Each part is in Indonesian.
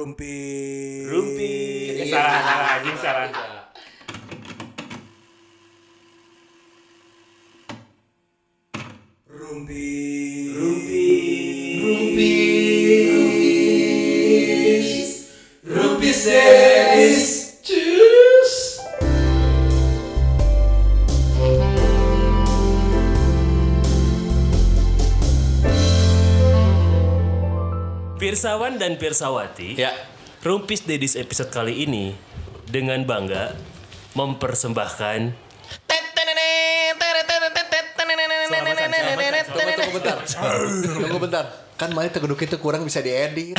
Rumpi. Rumpi. Salah, salah, anjing salah. Pirsawati, Ya Rumpis Dedis episode kali ini dengan bangga mempersembahkan Tunggu bentar Tunggu bentar Kan mana tegeduk itu kurang bisa diedit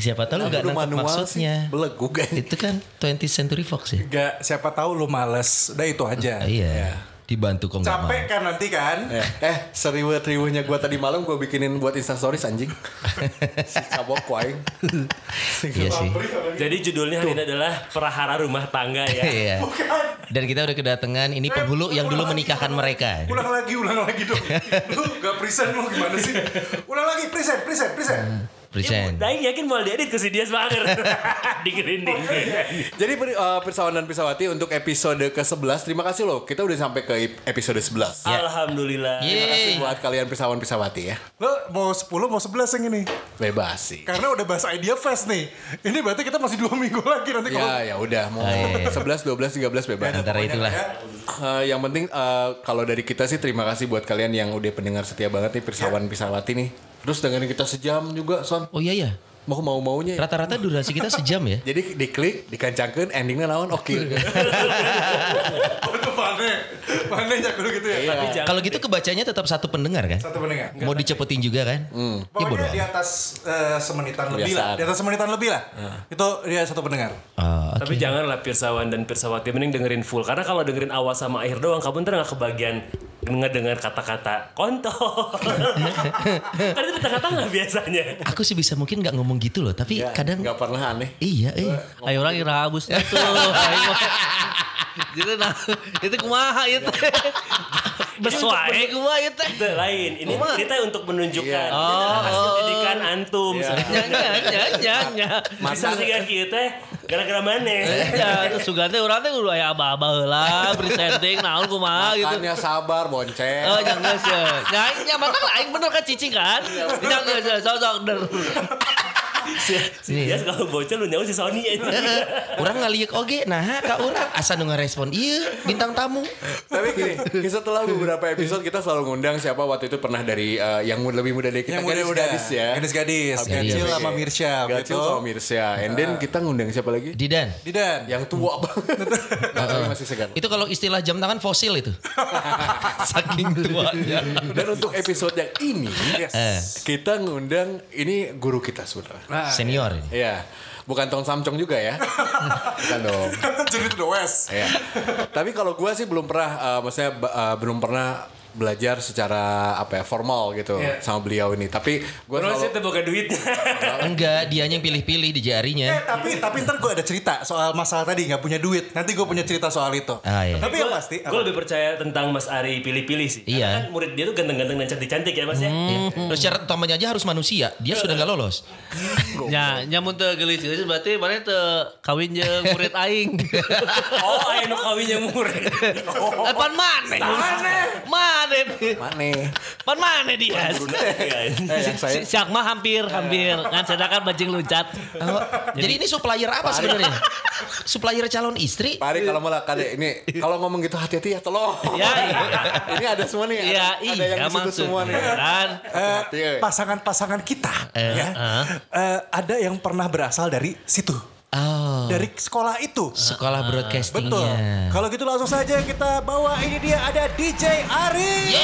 Siapa tahu nggak manual maksudnya. sih. Belegu kan Itu kan 20th Century Fox ya. Gak siapa tahu lu males. Udah itu aja. Ah, iya. Dibantu kok nggak mau. Capek kan nanti kan? Eh, eh seriwet-riwetnya gue tadi malam gue bikinin buat instastories anjing Si cabok kuaing Iya sih. Jadi judulnya hari ini adalah Perahara Rumah Tangga ya. Iya. Dan kita udah kedatangan ini penghulu yang dulu menikahkan mereka. Ulang lagi, ulang lagi dong. lu gak present lu gimana sih? Ulang lagi, present, present, present. Present. Daing yakin mau diedit ke si dia semangat. Di grinding. Jadi uh, Pirsawan dan Pirsawati untuk episode ke-11 Terima kasih loh Kita udah sampai ke episode 11 Alhamdulillah. Terima kasih Yeay. buat kalian Pirsawan Pirsawati ya Lo mau 10, mau 11 yang ini? Bebas sih Karena udah bahas idea fest nih. Ini berarti kita masih dua minggu lagi nanti kalau Ya ya udah mau iya. 11, 12, 13 bebas Antara itulah. Eh, yang penting eh, kalau dari kita sih terima kasih buat kalian yang udah pendengar setia banget nih Pirsawan Pirsawati nih. Terus dengerin kita sejam juga Son. Oh iya ya. Mau mau maunya. ya. Rata-rata durasi kita sejam ya. Jadi diklik, dikancangkan, endingnya naon oke. Itu mana? Mana ya kalau gitu ya? Tapi jangan Kalau gitu kebacanya tetap satu pendengar kan? Satu pendengar. Mau dicepetin juga kan? Hmm. Ya bodo di atas eh, semenitan lebih lah. Di atas semenitan lebih lah. Itu dia satu pendengar. Ah, oke. Tapi janganlah Pirsawan dan Pirsawati mending dengerin full karena kalau dengerin awal sama akhir doang kamu ntar nggak kebagian ngedengar kata-kata kontol. kan itu tengah-tengah biasanya. Aku sih bisa mungkin nggak ngomong gitu loh, tapi Ya, kadang nggak pernah aneh. iya, eh. Ayo orang ira habis tuh. Jadi nah itu kumaha itu. Besuai kumaha itu. Itu lain. Ini cerita untuk menunjukkan Iya. hasil didikan antum. Nya nya nya nya. Bisa sih kayak kita gara-gara mana? Ya, itu sugante urang teh kudu aya aba-aba heula presenting naon kumaha gitu. Makannya sabar, bonceng. Oh, jangan geus ya. Nya nya mata lain bener kan cicing kan? Jangan geus ya, sok-sok der. Ya kalau bocah lu nyawa si Sony aja. orang ngaliek oge, nah kak orang asa nu ngerespon iya bintang tamu. Tapi gini, setelah beberapa episode kita selalu ngundang siapa waktu itu pernah dari eh, yang lebih muda dari kita Yang muda-muda. gadis ya. Gadis-gadis. Oke, Gacil sama Mirsya. Gacil sama Mirsya. And then kita ngundang siapa lagi? Didan. Didan. Yang tua banget. Tapi masih segar. Itu kalau istilah jam tangan fosil itu. Saking tuanya. Dan untuk episode yang ini, Yes. Kita ngundang ini guru kita sebenarnya. Nah, senior ini. Iya. Bukan Tong Samcong juga ya. Bukan dong. Jadi itu the West. Iya. Tapi kalau gua sih belum pernah, eh, maksudnya eh, belum pernah belajar secara apa ya formal gitu Iya. sama beliau ini. Tapi gua Terus selalu itu bukan duitnya. Enggak, dianya yang pilih-pilih di Eh, jarinya. tapi tapi ntar gue ada cerita soal masalah tadi nggak punya duit. Nanti gue punya cerita soal itu. Ah, iya. Tapi yang pasti. Gue lebih percaya tentang Mas Ari pilih-pilih sih. Iya. Karena kan murid dia tuh ganteng-ganteng dan cantik-cantik ya Mas ya. Terus syarat utamanya aja harus manusia. Dia sudah nggak lolos. Nya nya mun teu geulis geus berarti mana teu kawin jeung murid aing. Oh, ayo nu kawinnya murid. Eh pan mana? Mana? Mana? Pan mana dia? Eh, yang Si Siak mah hampir hampir kan sedangkan bajing luncat. Oh, jadi ini supplier apa sebenarnya? supplier calon istri? Pari kalau malah kade ini kalau ngomong gitu hati-hati ya tolong. Ya, iya. ini ada semua nih. Iya, ada, ada yang iya situ maksud. semua nih. Kan? Eh, eh. pasangan-pasangan kita Eh, ya eh, ada yang pernah berasal dari situ Oh, dari sekolah itu sekolah betul broadcastingnya. kalau gitu langsung saja kita bawa ini dia ada DJ Ari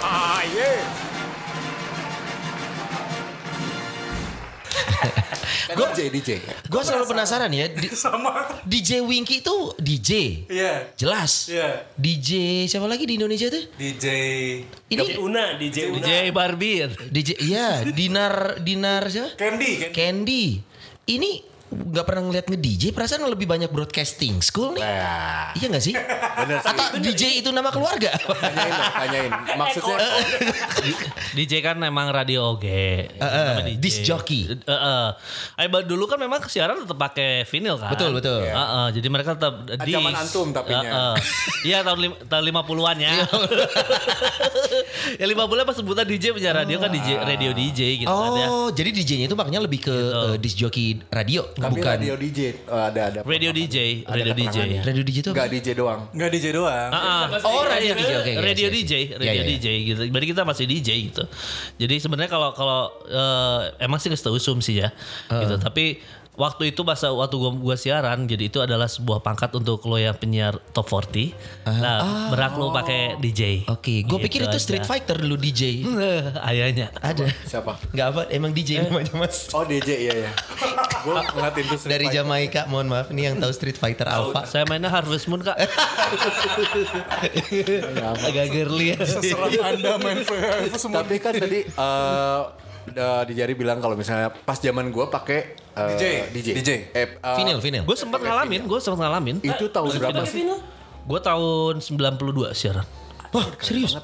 Ah, iya. Gue DJ DJ. Gue selalu penasaran ya, di- sama DJ Winky itu DJ. iya Jelas. iya DJ siapa lagi di Indonesia tuh? DJ Ini DJ Una, DJ Una. DJ Barbie. DJ iya, Dinar Dinar siapa? Candy kan Candy. Ini nggak pernah ngeliat nge-DJ, perasaan lebih banyak broadcasting school nih. Nah, Iya gak sih? bener sih. Atau DJ itu nama keluarga? Tanyain tanyain. Maksudnya DJ kan memang radio oge. Nama DJ. disc jockey. Eh, eh. Eh, ba- dulu kan memang siaran tetap pakai vinyl kan. Betul, betul. Eh, eh, jadi mereka tetap disc. Zaman antum tapinya. Eh, eh. Iya tahun lim, tahun 50-an ya. ya 50-an pas sebutan DJ punya radio kan DJ radio DJ gitu kan ya. Oh, jadi DJ-nya itu makanya lebih ke eh, disc jockey radio, tapi bukan radio DJ oh, ada ada. Radio DJ, radio DJ. radio DJ itu Enggak apa? DJ doang. Nggak DJ doang. Ah. Oh, radio DJ, oke, oke, radio siap, DJ, radio ya, ya. DJ gitu. Berarti kita masih DJ gitu. Jadi sebenarnya kalau kalau eh, emang sih nggak usum sih ya, gitu. Tapi waktu itu masa waktu gua, gua siaran, jadi itu adalah sebuah pangkat untuk lo yang penyiar top 40. Nah, berhak lo pakai DJ. Oke, gue Gitu pikir itu aja. Street Fighter dulu DJ. Ayahnya. Ada. Siapa? Nggak apa, emang DJ namanya mas. Oh DJ iya ya. Gue ngeliatin tuh Street Dari Fighter. Jamaika, mohon maaf nih yang tahu Street Fighter Alpha. Saya mainnya Harvest Moon kak. Agak girly ya. Serang anda main semua. Tapi kan tadi eh eh, di jari bilang kalau misalnya pas zaman gue pakai eh, DJ. DJ. DJ. Eh, eh, Vinyl, vinyl. Gue sempat ngalamin, gue sempat ngalamin. Itu tahun berapa sih? Gue tahun 92 siaran. Wah, serius?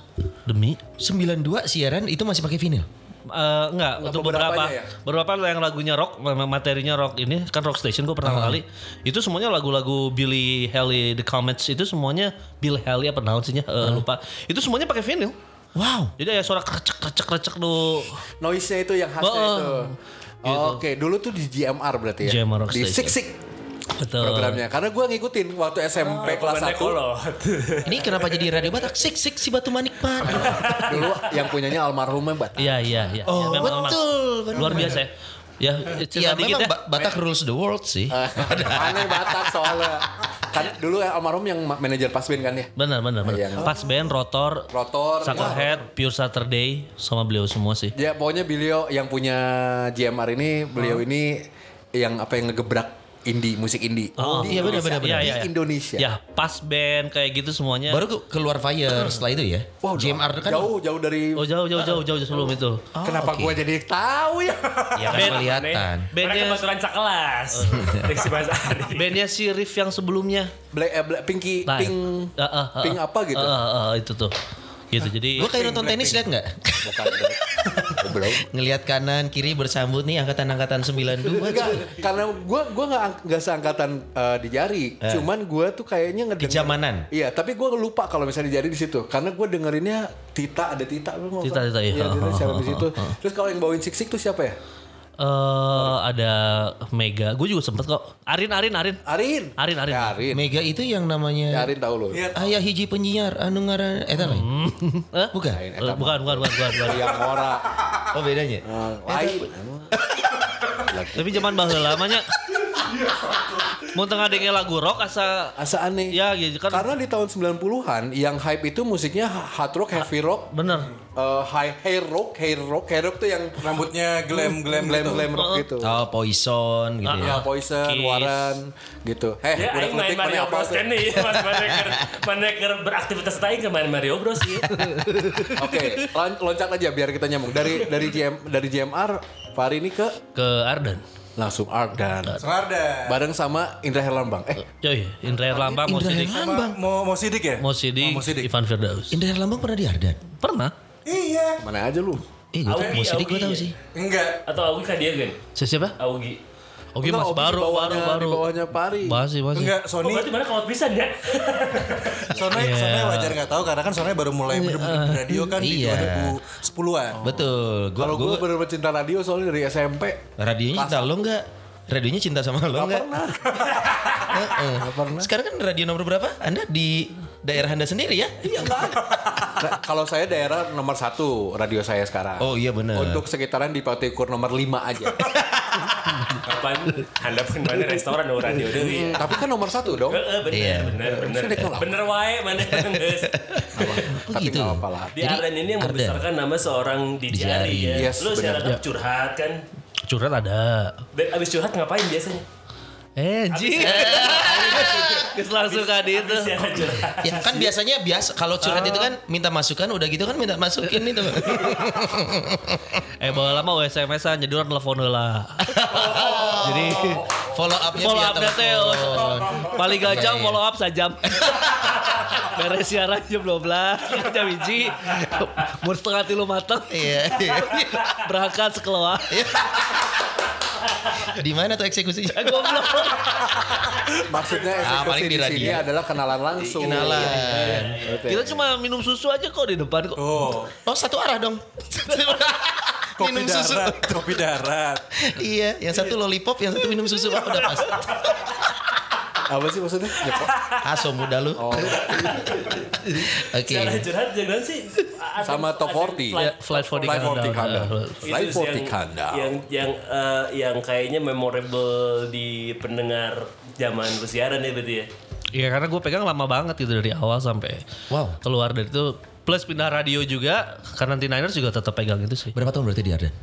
Demi. 92 siaran itu masih pakai vinyl. Eh, enggak untuk beberapa ya? beberapa yang lagunya rock materinya rock ini kan rock station gue pertama kali itu semuanya lagu-lagu Billy Haley The Comets itu semuanya Bill Haley apa naon sihnya Eh, lupa itu semuanya pakai vinyl Wow. jadi ya suara krecek krecek krecek tuh Noise-nya itu yang khasnya Oh, itu. Oh, Oke, dulu tuh di GMR berarti ya. GMR di Station. Sik Sik betul programnya. Karena gue ngikutin waktu SMP kelas 1. Ini kenapa jadi radio Batak? Sik sik si Batu Manikman. Dulu yang punyanya almarhumnya Batak. iya iya iya Oh, Ya, betul, benar. luar biasa ya ya Iya, dikit memang ya Ba- Batak rules the world sih. Aneh Batak soalnya. Kan dulu yang almarhum yang ma- manajer pas band kan ya. benar benar benar Iya. pas band rotor Rotor. Suckerhead Pure Saturday sama beliau semua sih Ya pokoknya beliau yang punya GMR ini, beliau ini yang apa yang ngegebrak indie, musik indie. Oh, Di iya, benar, Indonesia. benar, benar. Di Iya, iya. Indonesia. Ya, pas band kayak gitu semuanya. Baru ke- keluar Fire setelah itu ya. Wah, JMR kan jauh jauh dari Oh jauh jauh jauh jauh sebelum itu. Kenapa oke. gua jadi tahu ya? ya kan Band- kelihatan. Bandnya kebetulan sekelas. Riksi Basari. bandnya si Riff yang sebelumnya. Black, eh, Black Pinky, Nah, Pink, eh, eh, eh, Pink apa gitu? eh, eh, eh, itu tuh. Gitu. Jadi Gue kayak nonton tenis lihat nggak? Bukan. Belum. Ngelihat kanan kiri bersambut nih angkatan-angkatan 92 Enggak, karena gua gua nggak nggak seangkatan eh, di jari. Cuman gua tuh kayaknya ngedenger. Kejamanan. Iya, tapi gua lupa kalau misalnya di jari di situ. Karena gua dengerinnya Tita ada Tita lu nggak Tita. Tita, iya. Iya, Tita siapa di situ. Terus kalau yang bawain Sik Sik tuh siapa ya? Eh ada Mega. Gue juga sempet kok. Arin Arin Arin. Arin. Arin, Arin. Ya, Arin. Mega itu yang Ya, namanya Arin tahu lu. Iya. Ayah hiji penyiar anu ngaran eta lain. Eh? Bukan. Lain, Eh, eta bukan, bukan, bukan, bukan, bukan. Yang ora. Oh bedanya. Eh, lain. Tapi zaman baheula lamanya Mau tengah dengar lagu rock asa Asa aneh. ya gitu kan. Karena di tahun 90-an yang hype itu musiknya hard rock, heavy rock, bener. eh, high hair rock, hair rock, hair rock tuh yang Rambutnya glam glam glam gitu. glam rock gitu. Oh Poison gitu ya. Ya Poison, Kiss. Waran gitu. Eh, Ya, udah main Mario Bros kan nih. Mas Maneker, Maneker beraktivitas aing ke main Mario Bros ya. Oke, lon- loncat aja biar kita nyambung. Dari dari GM dari GMR Fahri ini ke Ke Ardan. Langsung Ardan. Sengarda. Bareng sama Indra Herlambang. Eh, Coy, Indra Herlambang, Mo Indra Sidik, Herlambang. Mau mau sidik ya? Mo Sidik, Oh, Mo Sidik. Ivan Firdaus. Indra Herlambang pernah di Ardan. Pernah? Iya. mana aja lu? Eh gue Augie, mau sidik gue tahu ya? sih. Enggak. Atau Augie kan dia kan? Siapa? Augie. Oke Enggak, mas Ogi baru di baru bawahnya- baru. Di bawahnya Pari. Masih masih. Enggak, Oh Sony berarti mana kalau pisan ya? Sony Sony wajar nggak tahu karena kan Sony baru mulai bener-bener di radio kan di Iya. 2010-an. Betul. Gua, Kalau gue gua, bener-bener cinta radio soalnya dari SMP. radionya cinta lo enggak? Radionya cinta sama lo enggak? Heeh. Sekarang kan radio nomor berapa? Anda di daerah Anda sendiri ya? Iya Nah, kalau saya daerah nomor satu radio saya sekarang. Oh iya benar. Untuk sekitaran di Patikur nomor 5 aja. Kapan Anda pun mana restoran oh radio deui ya. Tapi kan nomor satu dong. Heeh, bener, Iya. bener, bener. Bener wae mana. Oh, Tapi gitu. nggak apa-apa lah. Di Arden ini yang membesarkan nama seorang DJ Ari ya. Yes, Lu benar. secara curhat kan. Curhat ada. Dan abis curhat ngapain biasanya? Eh, Ji. Terus langsung ke itu. Ya kan biasanya biasa kalau curhat itu kan minta masukan udah gitu kan minta masukin itu. Eh bawa lama SMS-an jadi orang telepon lah. Jadi Follow up-nya follow up teh telepon. paling gajang Iya, iya. follow up sajam beres siaran jam 12 jam hiji mun setengah tilu mateng Iya. iya. berangkat sekeluar Di mana tuh eksekusinya? goblok Maksudnya Ah, eksekusi paling di di sini adalah kenalan langsung. Kenalan. Betul. kita cuma minum susu aja kok di depan kok Oh, Oh satu arah dong. kopi minum susu. darat, kopi darat. iya, yang satu lollipop, yang satu minum susu. Wah, udah pas. Apa sih maksudnya? Jepang? Aso muda lu. Oh, Oke. Cara curhat jangan sih. ada- sama top ada 40. flight- Ya, flight for the Flight for the countdown. countdown. Uh, itu Flight sih for yang, yang yang eh, yang kayaknya memorable di pendengar zaman bersiaran ya berarti ya. Iya karena gue pegang lama banget gitu dari awal sampai Wow. keluar dari itu plus pindah radio juga karena Niners juga tetap pegang itu sih. Berapa tahun berarti di Arden?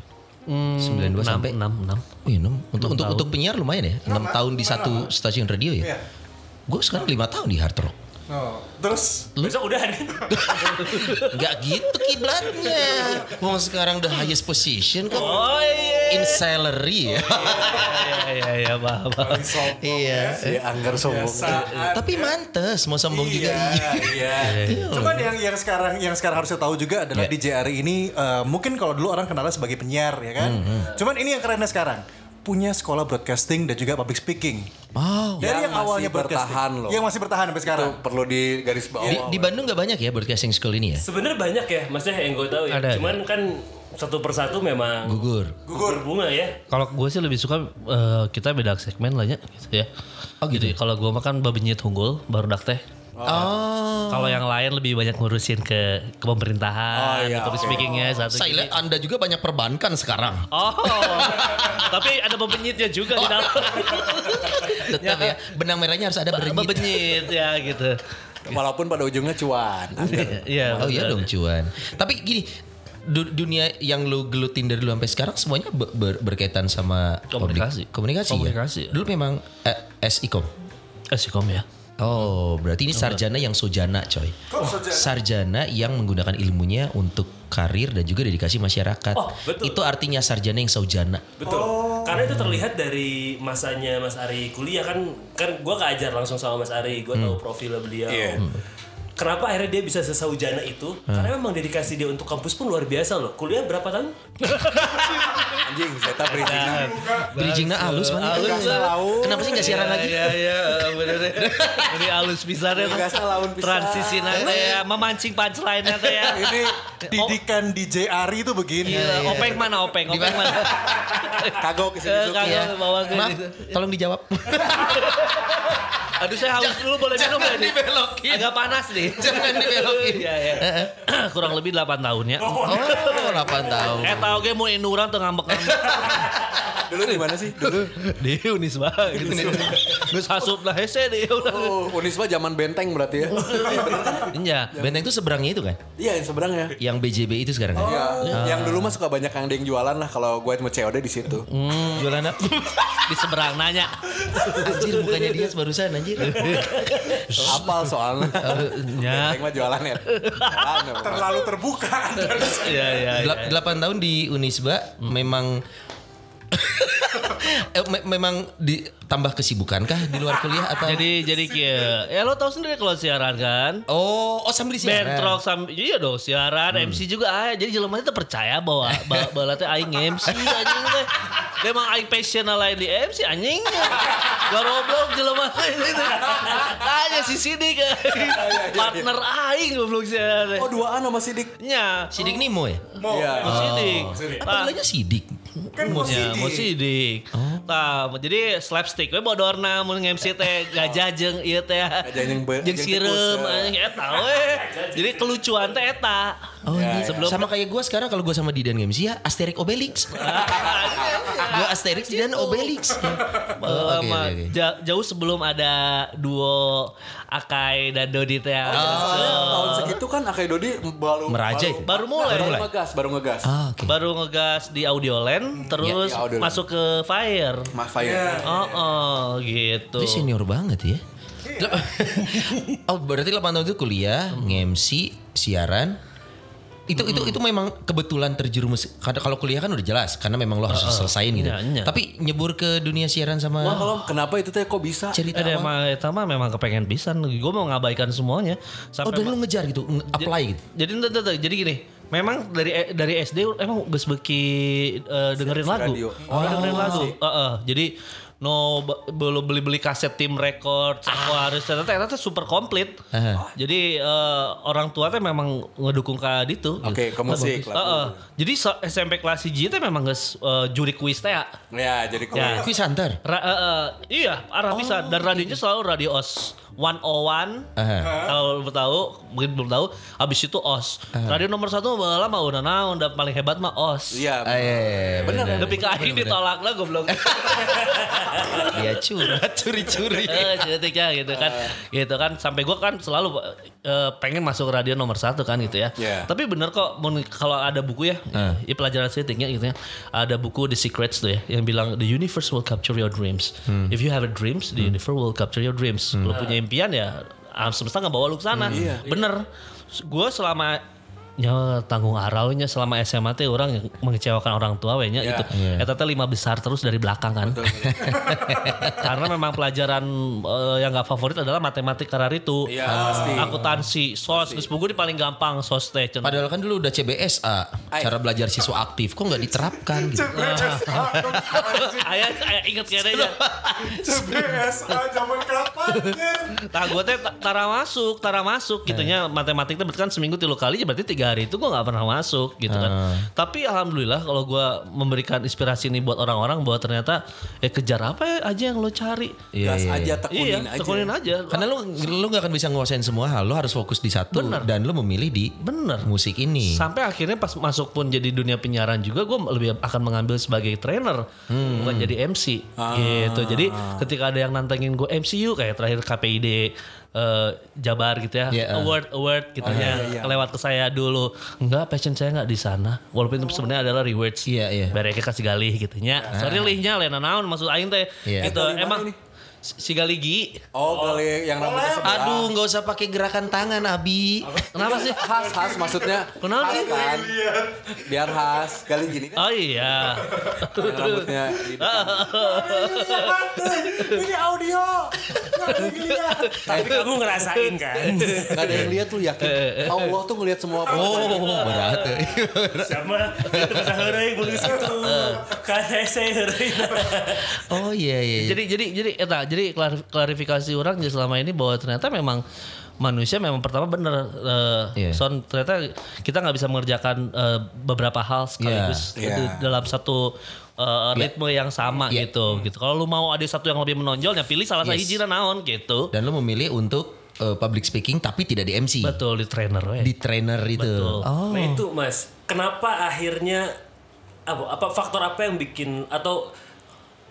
Hmm, 92 enam, sampai? enam, enam. Oh iya, enam. Untuk untuk untuk penyiar lumayan ya. 6 tahun di satu stasiun radio ya. Iya. Gue sekarang 5 tahun di Hard Rock. Oh, terus Besok udah nih. Enggak gitu kiblatnya. Mau sekarang the highest position kok. Oh iya. In salary ya. Iya iya iya paham. paham. Iya. si Anggar sombong. saat Tapi mantes mau sombong juga. Iya, Iya. iya. Cuman yang yang sekarang yang sekarang harusnya tahu juga adalah Iya. DJ Ari ini eh, mungkin kalau dulu orang kenalnya sebagai penyiar ya kan. Hmm, Cuman ini yang kerennya sekarang punya sekolah broadcasting dan juga public speaking. Oh. Dari Yang yang, awalnya bertahan broadcasting, loh. yang masih bertahan sampai sekarang. Itu perlu di garis bawah. Di, di Bandung nggak banyak ya broadcasting school ini ya? Sebenarnya banyak ya, maksudnya yang gue tahu ya. Ada, Cuman kan satu persatu memang Gugur. gugur bunga ya. Kalau gue sih lebih suka eh, kita beda segmen lah ya gitu ya. Oh gitu. Jadi kalau gue makan babinyit unggul baru dak teh. Oh. Kalau yang lain lebih banyak ngurusin ke ke pemerintahan, Oh, iya, public oke. speakingnya satu. Saya lihat Anda juga banyak perbankan sekarang. Oh, tapi ada pembenyitnya juga di dalam. Tetap ya. Benang merahnya harus ada berenyit. Pembenyit ya gitu. Walaupun pada ujungnya cuan. Iya. Oh iya dong cuan. Tapi gini, du- dunia yang lu gelutin dari dulu sampai sekarang semuanya ber- ber- berkaitan sama Komunikasi. komunikasi, Komunikasi. ya. Dulu memang eh, SIKOM. Esikom ya. Oh, berarti ini sarjana yang sojana, coy. Kok sarjana? Sarjana yang menggunakan ilmunya untuk karir dan juga dedikasi masyarakat. Oh, betul. Itu artinya sarjana yang sojana. Betul. Karena itu terlihat dari masanya Mas Ari kuliah kan kan gue keajar langsung sama Mas Ari, gue tahu profil beliau. Iya. Kenapa akhirnya dia bisa sesaujana itu? Karena memang dedikasi dia untuk kampus pun luar biasa loh. Kuliah berapa tahun? Anjing, saya bridging. Bridgingnya halus mana? Halus, Kenapa sih nggak siaran lagi? Iya iya bener deh. Ini halus ya. Lawan pisan. Transisi nanti ya, memancing punchline nanti ya. Ini didikan DJ Ari itu begini. Openg mana openg? Openg mana? Kagok Eh, sini. Kagak Iya. bawa ke tolong dijawab. Aduh saya haus dulu boleh minum jangan nggak nih? dibelokin. Agak panas nih. Jangan dibelokin. Iya iya. Kurang lebih 8 tahun ya. Oh, 8 tahun. Eh tau ge mau inuran tuh ngambek-ngambek Dulu di mana sih? Dulu. di Unisba gitu. Geus lah hese deh udah. Oh, Unisba zaman benteng berarti ya. Iya. Benteng itu seberangnya itu kan? Iya, yang seberangnya. Yang BJB itu sekarang kan? Iya. Yang dulu mah suka banyak yang ada yang jualan lah kalau gue mau COD di situ. Jualan apa? Di seberang nanya. anjir bukannya dia barusan anjir. Apal soalnya. Ya. Benteng mah jualan ya. Ya. Terlalu terbuka. Iya iya. iya. Delap- Delapan tahun di Unisba memang eh, me- memang ditambah kesibukan kah di luar kuliah atau Jadi jadi kia. Ya lo tau sendiri kalau siaran kan. oh oh sambil siaran Bentrok sam iya dong siaran MC juga ah jadi jelema itu percaya bahwa teh aing MC anjing teh. Memang aing passion lain di MC anjing. Garoblok jelema teh itu. Tanya si Sidik partner aing goblok siaran. Oh, duaan sama Sidik. Nya, Sidik Nimo ya Iya. mau Sidik. apa Tah, panggilannya Sidik Kan mau Ya, mau sidik. sidik. Tah, jadi slapstick we bodorna mun MC teh gajah jeung ieu teh. Gajah jeung be- jeung sireum ya. anjing eta we. Jadi kelucuan teh eta. Oh iya. Sebelum Sama kayak gue sekarang kalau gue sama Didan MC ya Asterix Obelix. gue Asterix Didan Obelix. Bahwa Oke, mah oke, oke. ja- jauh sebelum ada duo Akai dan Dodi teh. Soalnya tahun segitu kan Akai Dodi baru Meraja baru- itu? Baru mulai. Baru ngegas, baru ngegas. Ah, oke. Baru ngegas di Audioland terus Ya, di Audioland. masuk ke Fire. Mas Fire. Oh, oh gitu. Dia senior banget ya. oh berarti 8 tahun itu kuliah, nge-MC, siaran. Itu itu itu memang kebetulan terjerumus karena kalau kuliah kan udah jelas karena memang lo harus selesaiin gitu. Iya, iya. Tapi nyebur ke dunia siaran sama Wah kalau kenapa itu teh kok bisa? cerita Ada mah eta mah memang kepengen pisan. Gue mau ngabaikan semuanya. Oh, Sampai dan lu ngejar gitu, nge- apply gitu. Jadi jadi gini, memang dari dari SD emang geus beki eh, dengerin lagu. radio. Oh, dengerin lagu. Heeh. jadi no be- belum beli-beli kaset tim record semua harus ternyata ternyata super komplit. Aha. Jadi eh, orang tua teh memang ngedukung ka ditu. Oke, ke musik, lagu. Heeh. Jadi so- SMP kelas 1 teh memang geus eh, juri kuis teh ya. Ya jadi kalau Ya. Kuis antar. Ra- eh, eh, iya, arah bisa dan radionya selalu radio OS 101. Aha. Kalau belum tahu, mungkin belum tahu. Habis itu OS. Radio nomor satu malah mah udah naon dan paling hebat mah OS. Iya. Ah, iya, iya, iya, Bener, benar. Tapi ditolak lah goblok. Dia curhat, curi-curi. Eh, cetiknya gitu kan. Gitu kan sampai gua kan selalu eh, pengen masuk radio nomor satu kan gitu ya. Iya. Tapi bener kok kalau ada buku ya, ya pelajaran setiknya gitu ya. Ada buku The Secrets tuh ya yang bilang the universe will capture your dreams. If you have a dreams, the universe will capture your dreams. Kalau punya impian ya alam semesta nggak bawa lu ke sana. Bener. Gue selama Ya tanggung araunya selama SMA teh orang yang mengecewakan orang tua we nya Iya. itu. Eta teh lima besar terus dari belakang kan. Karena memang pelajaran eh, yang gak favorit adalah matematik karar itu. Iya, pasti. Akuntansi, sos, geus buku di paling gampang sos teh. Padahal kan dulu udah CBSA, cara belajar siswa aktif, kok nggak diterapkan gitu. Ayah, ayah inget kayaknya. CBSA zaman kapan Nah gue teh ta- tara masuk, tara masuk gitu nya matematik teh berarti kan seminggu tiga kali ya berarti tiga hari itu gue nggak pernah masuk gitu kan. Tapi alhamdulillah kalau gue memberikan inspirasi ini buat orang-orang bahwa ternyata ya kejar apa ya aja yang lo cari. Iya, gas iya. aja Iya, tekunin aja. tekunin aja. Karena lu lu nggak akan bisa nguasain semua hal, lu harus fokus di satu Bener. dan lu memilih di Bener. musik ini. Sampai akhirnya pas masuk pun jadi dunia penyiaran juga gue lebih akan mengambil sebagai trainer bukan jadi MC gitu. Jadi ketika ada yang nantangin gue MCU kayak terakhir KPID eh, Jabar gitu ya. Iya, ah. award award gitu ya. lewat ke saya dulu. Enggak passion saya nggak di sana. Walaupun itu sebenarnya adalah rewards. Iya, iya. Bareke kasih galih gitu nya sorry lihnya lena naon maksud aing teh. Iya. gitu emang ini? Si galigi Oh, kali yang rambutnya sebelah. Aduh, nggak usah pakai gerakan tangan, Abi. kenapa sih khas khas maksudnya. Kenapa sih? kan? Biar khas. Kali gini kan oh iya yang rambutnya di. Ini audio. Tapi kamu ngerasain kan? Nggak ada yang lihat lu yakin. Allah tuh ngelihat semua apa. Oh, berat. Sama itu bisa heureung begitu situ. Kan hese heureung. Oh iya iya. iya. jadi jadi jadi eta jadi klarif- klarifikasi orang ya selama ini bahwa ternyata memang manusia memang pertama bener eh, Iya. son ternyata kita nggak bisa mengerjakan eh, beberapa hal sekaligus Iya. di- dalam satu eh, ritme yang sama Iya. gitu gitu kalau lu mau ada satu yang lebih menonjol ya pilih salah satu Yes. hiji naon gitu dan lu memilih untuk eh, public speaking tapi tidak di MC. betul di trainer we. Di trainer itu. Betul. Oh. Nah itu mas, kenapa akhirnya apa, apa faktor apa yang bikin atau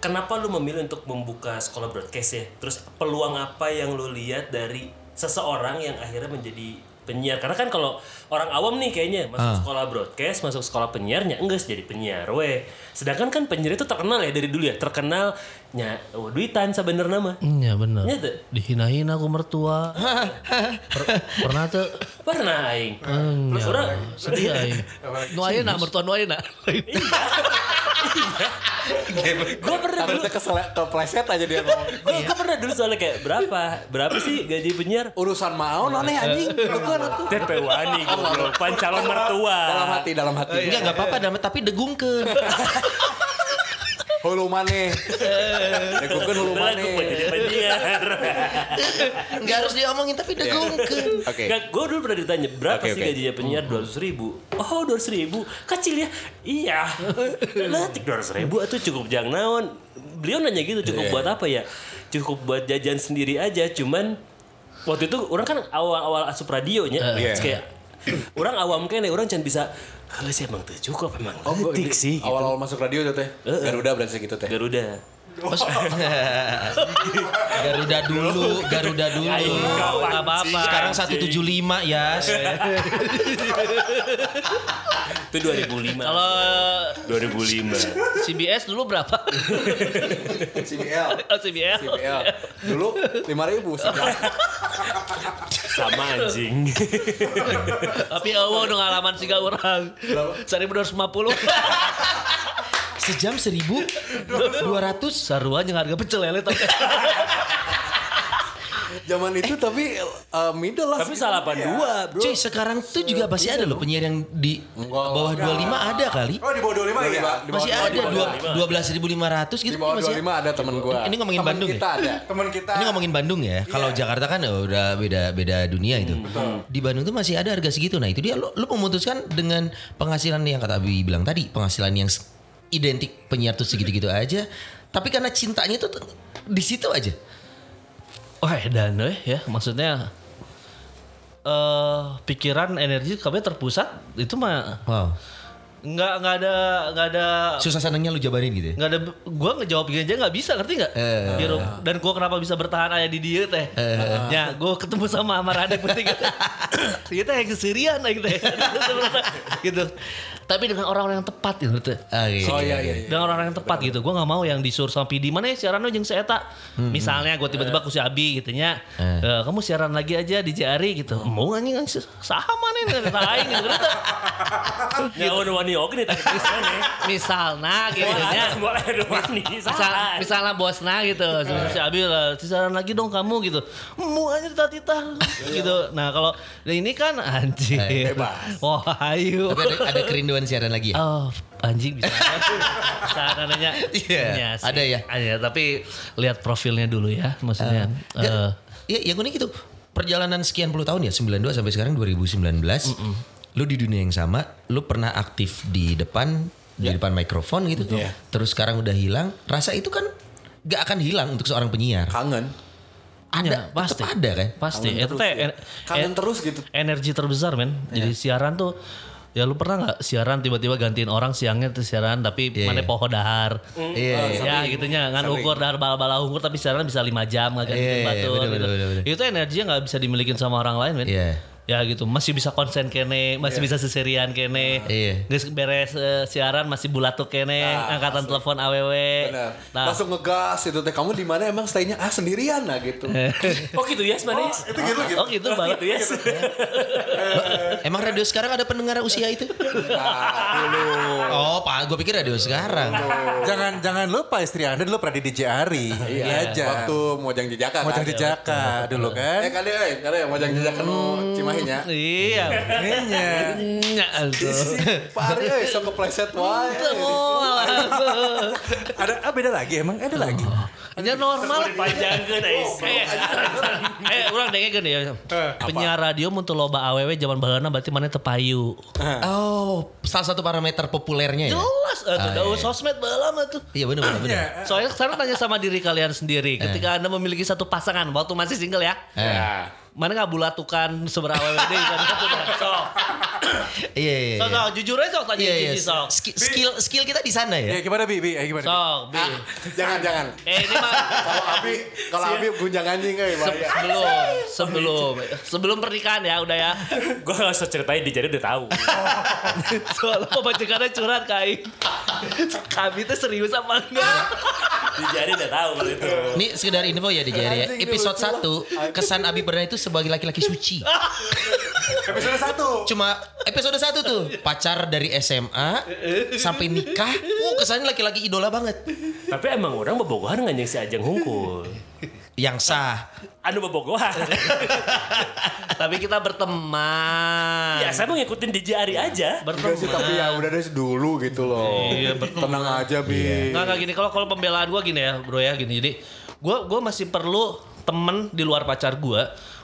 kenapa lu memilih untuk membuka sekolah broadcast ya? Terus peluang apa yang lu lihat dari seseorang yang akhirnya menjadi penyiar? Karena kan kalau orang awam nih kayaknya masuk sekolah broadcast, masuk sekolah penyiarnya enggak jadi penyiar, weh. Sedangkan kan penyiar itu terkenal ya dari dulu ya, terkenal nya oh, duitan sebenarnya mah. Iya bener. Iya tuh. Dihina-hina aku mertua. Per- pernah tuh Pernah aing. Hmm, Terus ya. orang sedih aing. Nu ayeuna mertua nu ayeuna. gue pernah dulu kesel kepleset aja dia ngomong. gue gue pernah dulu soalnya kayak berapa berapa sih gaji penyiar Urusan mau aneh anjing. Bukan atuh. TP Wani goblok pan calon mertua Dalam hati, dalam hati. Enggak enggak apa-apa dalam tapi degungkeun. Hulu maneh. Degungkeun hulu maneh. jadi penyiar Enggak harus diomongin tapi degungkeun. Oke. Gue dulu pernah ditanya berapa Oke, sih oke. gajinya penyiar dua ratus ribu oh dua ribu kecil ya iya letik dua ribu itu cukup jangan naon beliau nanya gitu cukup Iya. buat apa ya cukup buat jajan sendiri aja cuman waktu itu orang kan awal-awal asup radionya Iya. terus kayak orang awam kan orang can bisa "Heh, sih emang tuh cukup emang Oh, letik sih gitu. Awal-awal masuk radio tuh teh. Garuda berarti gitu teh. Garuda Garuda dulu, Garuda dulu. Nggak apa-apa. Sekarang 175 ya. Itu 2005. Kalau 2005. CBS dulu berapa? CBL. Oh, CBS. CBL. Dulu 5000 sekarang. Sama anjing. Tapi awo udah ngalaman sih orang. Seribu dua ratus lima puluh. Sejam 1200. Sarua yang harga pecel lele tapi. Zaman itu tapi uh, middle lah. Tapi salah 82, Bro. Cuy, sekarang tuh juga masih ada loh penyiar yang di bawah 25 ada kali. Oh di bawah 25 ya? Masih ada dua- 12.500 gitu Di bawah masih 25 ada temen gua. Ini ngomongin Temen Bandung kita ya? ada. Teman kita. Ini ngomongin Bandung ya. Kalau Jakarta kan udah beda beda dunia itu. Di Bandung tuh masih ada harga segitu. Nah, itu dia lu, lu memutuskan dengan penghasilan yang kata Abi bilang tadi, penghasilan yang identik penyiar tuh segitu-gitu aja. Tapi karena cintanya tuh di situ aja. Wah, dan eh ya maksudnya eh pikiran energi kami terpusat itu mah Wow. nggak nggak ada nggak ada Susah senangnya lu jabarin gitu ya. nggak ada gua ngejawab gini aja nggak bisa ngerti nggak Eh. Gitu. dan gua kenapa bisa bertahan aja di dia teh ya gua ketemu sama Amar Adek penting kita yang kesirian gitu gitu tapi dengan orang-orang yang tepat gitu. Ah, iya, Oh iya, iya iya. dengan orang-orang yang tepat gitu. gue nggak mau yang disuruh sama PD mana ya siaran lo jeung si Eta misalnya gue tiba-tiba ku si Abi gitu nya Eh. "Eh, kamu siaran lagi aja di JRI gitu. Mau anjing saham mana nih lain gitu. Gitu Ya udah wani oke nih. Sana. misalnya gitu nya Boleh ada wani. Misal, salah. misalnya bosna gitu. Si Abi lah siaran lagi dong kamu gitu. Mau aja tita tita gitu. Nah kalau nah ini kan anjing wah ayo. Tapi ada, ada kerinduan siaran lagi ya? Oh, anjing bisa. bisa nanya. Iya, sih. ada ya. Ada, tapi lihat profilnya dulu ya, maksudnya. Eh, Ya, ya yang unik itu perjalanan sekian puluh tahun ya 92 sampai sekarang 2019. Lu di dunia yang sama, lu pernah aktif di depan di depan mikrofon gitu. Terus sekarang udah hilang. Rasa itu kan gak akan hilang untuk seorang penyiar. Kangen. Ada, Ya, pasti ada kan. pasti. Kangen Itu terus ya. Kangen en- terus gitu. Energi terbesar men. Jadi siaran tuh Ya lu pernah nggak siaran tiba-tiba gantiin orang siangnya tuh siaran tapi Iya, mana iya. poho dahar. Iya, iya. Ya gitunya ngan ukur dahar bala-bala ukur tapi siaran bisa 5 jam nggak gantiin Iya, iya, batur bener, gitu. bener, bener, bener. Itu energinya nggak bisa dimilikin sama orang lain men. Iya. Ya gitu masih bisa konsen kene, masih bisa seserian kene. Iya. Geus beres eh, siaran masih bulatuk kene, angkatan telepon AWW. Nah, Langsung ngegas itu teh kamu di mana emang stay-nya ah sendirian lah gitu. Oh gitu ya sebenarnya. Itu gitu gitu. Oh gitu banget Gitu ya. Emang radio sekarang ada pendengar usia itu? Oh, Pak, gue pikir radio sekarang. Jangan jangan lupa istri Anda dulu pernah di DJ Ari. Iya aja. Waktu Mojang Jejaka kan. Mojang Jejaka dulu kan. Eh kali eh kali Mojang Jejaka nu Cimahinya. Iya. Kayaknya. Nya tuh. Pak Ari euy sok kepleset wae. Ada ah, beda lagi emang ada lagi. Ya normal. Panjangkeun ais. Eh, eh, orang dengerin ya. Penyiar radio untuk loba aww zaman baheula berarti mana tepayu. Oh, salah satu parameter populernya ya? Jelas, eh, tuh, daun sosmed baheula mah tuh. Iya benar benar. benar. Soalnya sekarang tanya sama diri kalian sendiri, ketika anda memiliki satu pasangan waktu masih single ya, Eh. Mana nggak bulatukan seberapa WD kan? Sok, Iya iya. sok, iya. sok, jujur aja sok tanya Iya iya. Cici, sok, Skill, skill skill kita di sana ya. Ya gimana Bi? Bi, eh, gimana? Bi? sok, Bi. Jangan jangan. Eh ini mah Kalau Abi kalau Abi gunjang anjing euy se- bahaya. sebelum sebelum sebelum pernikahan ya udah ya. Gue gak usah ceritain di jadi udah tahu. Soalnya pembacakannya curhat kain. Kami tuh serius apa enggak? Di jadi udah tahu kalau itu. Ini sekedar info ya di Jari ya. Episode 1 kesan Abi Perdana itu sebagai laki-laki suci. Episode 1. Cuma episode 1 tuh pacar dari SMA sampai nikah. Uh kesannya laki-laki idola banget. Tapi emang orang bebogohan nggak si Ajeng Hungkul. Yang sah. Anu bebogohan. Tapi kita berteman. ya saya mau ngikutin DJ Ari aja. Enggak sih tapi ya udah dari dulu gitu loh. Iya, betul. Tenang aja Bi. Nggak nggak gini kalau kalau pembelaan gue gini ya bro ya gini jadi gue gue masih perlu temen di luar pacar gue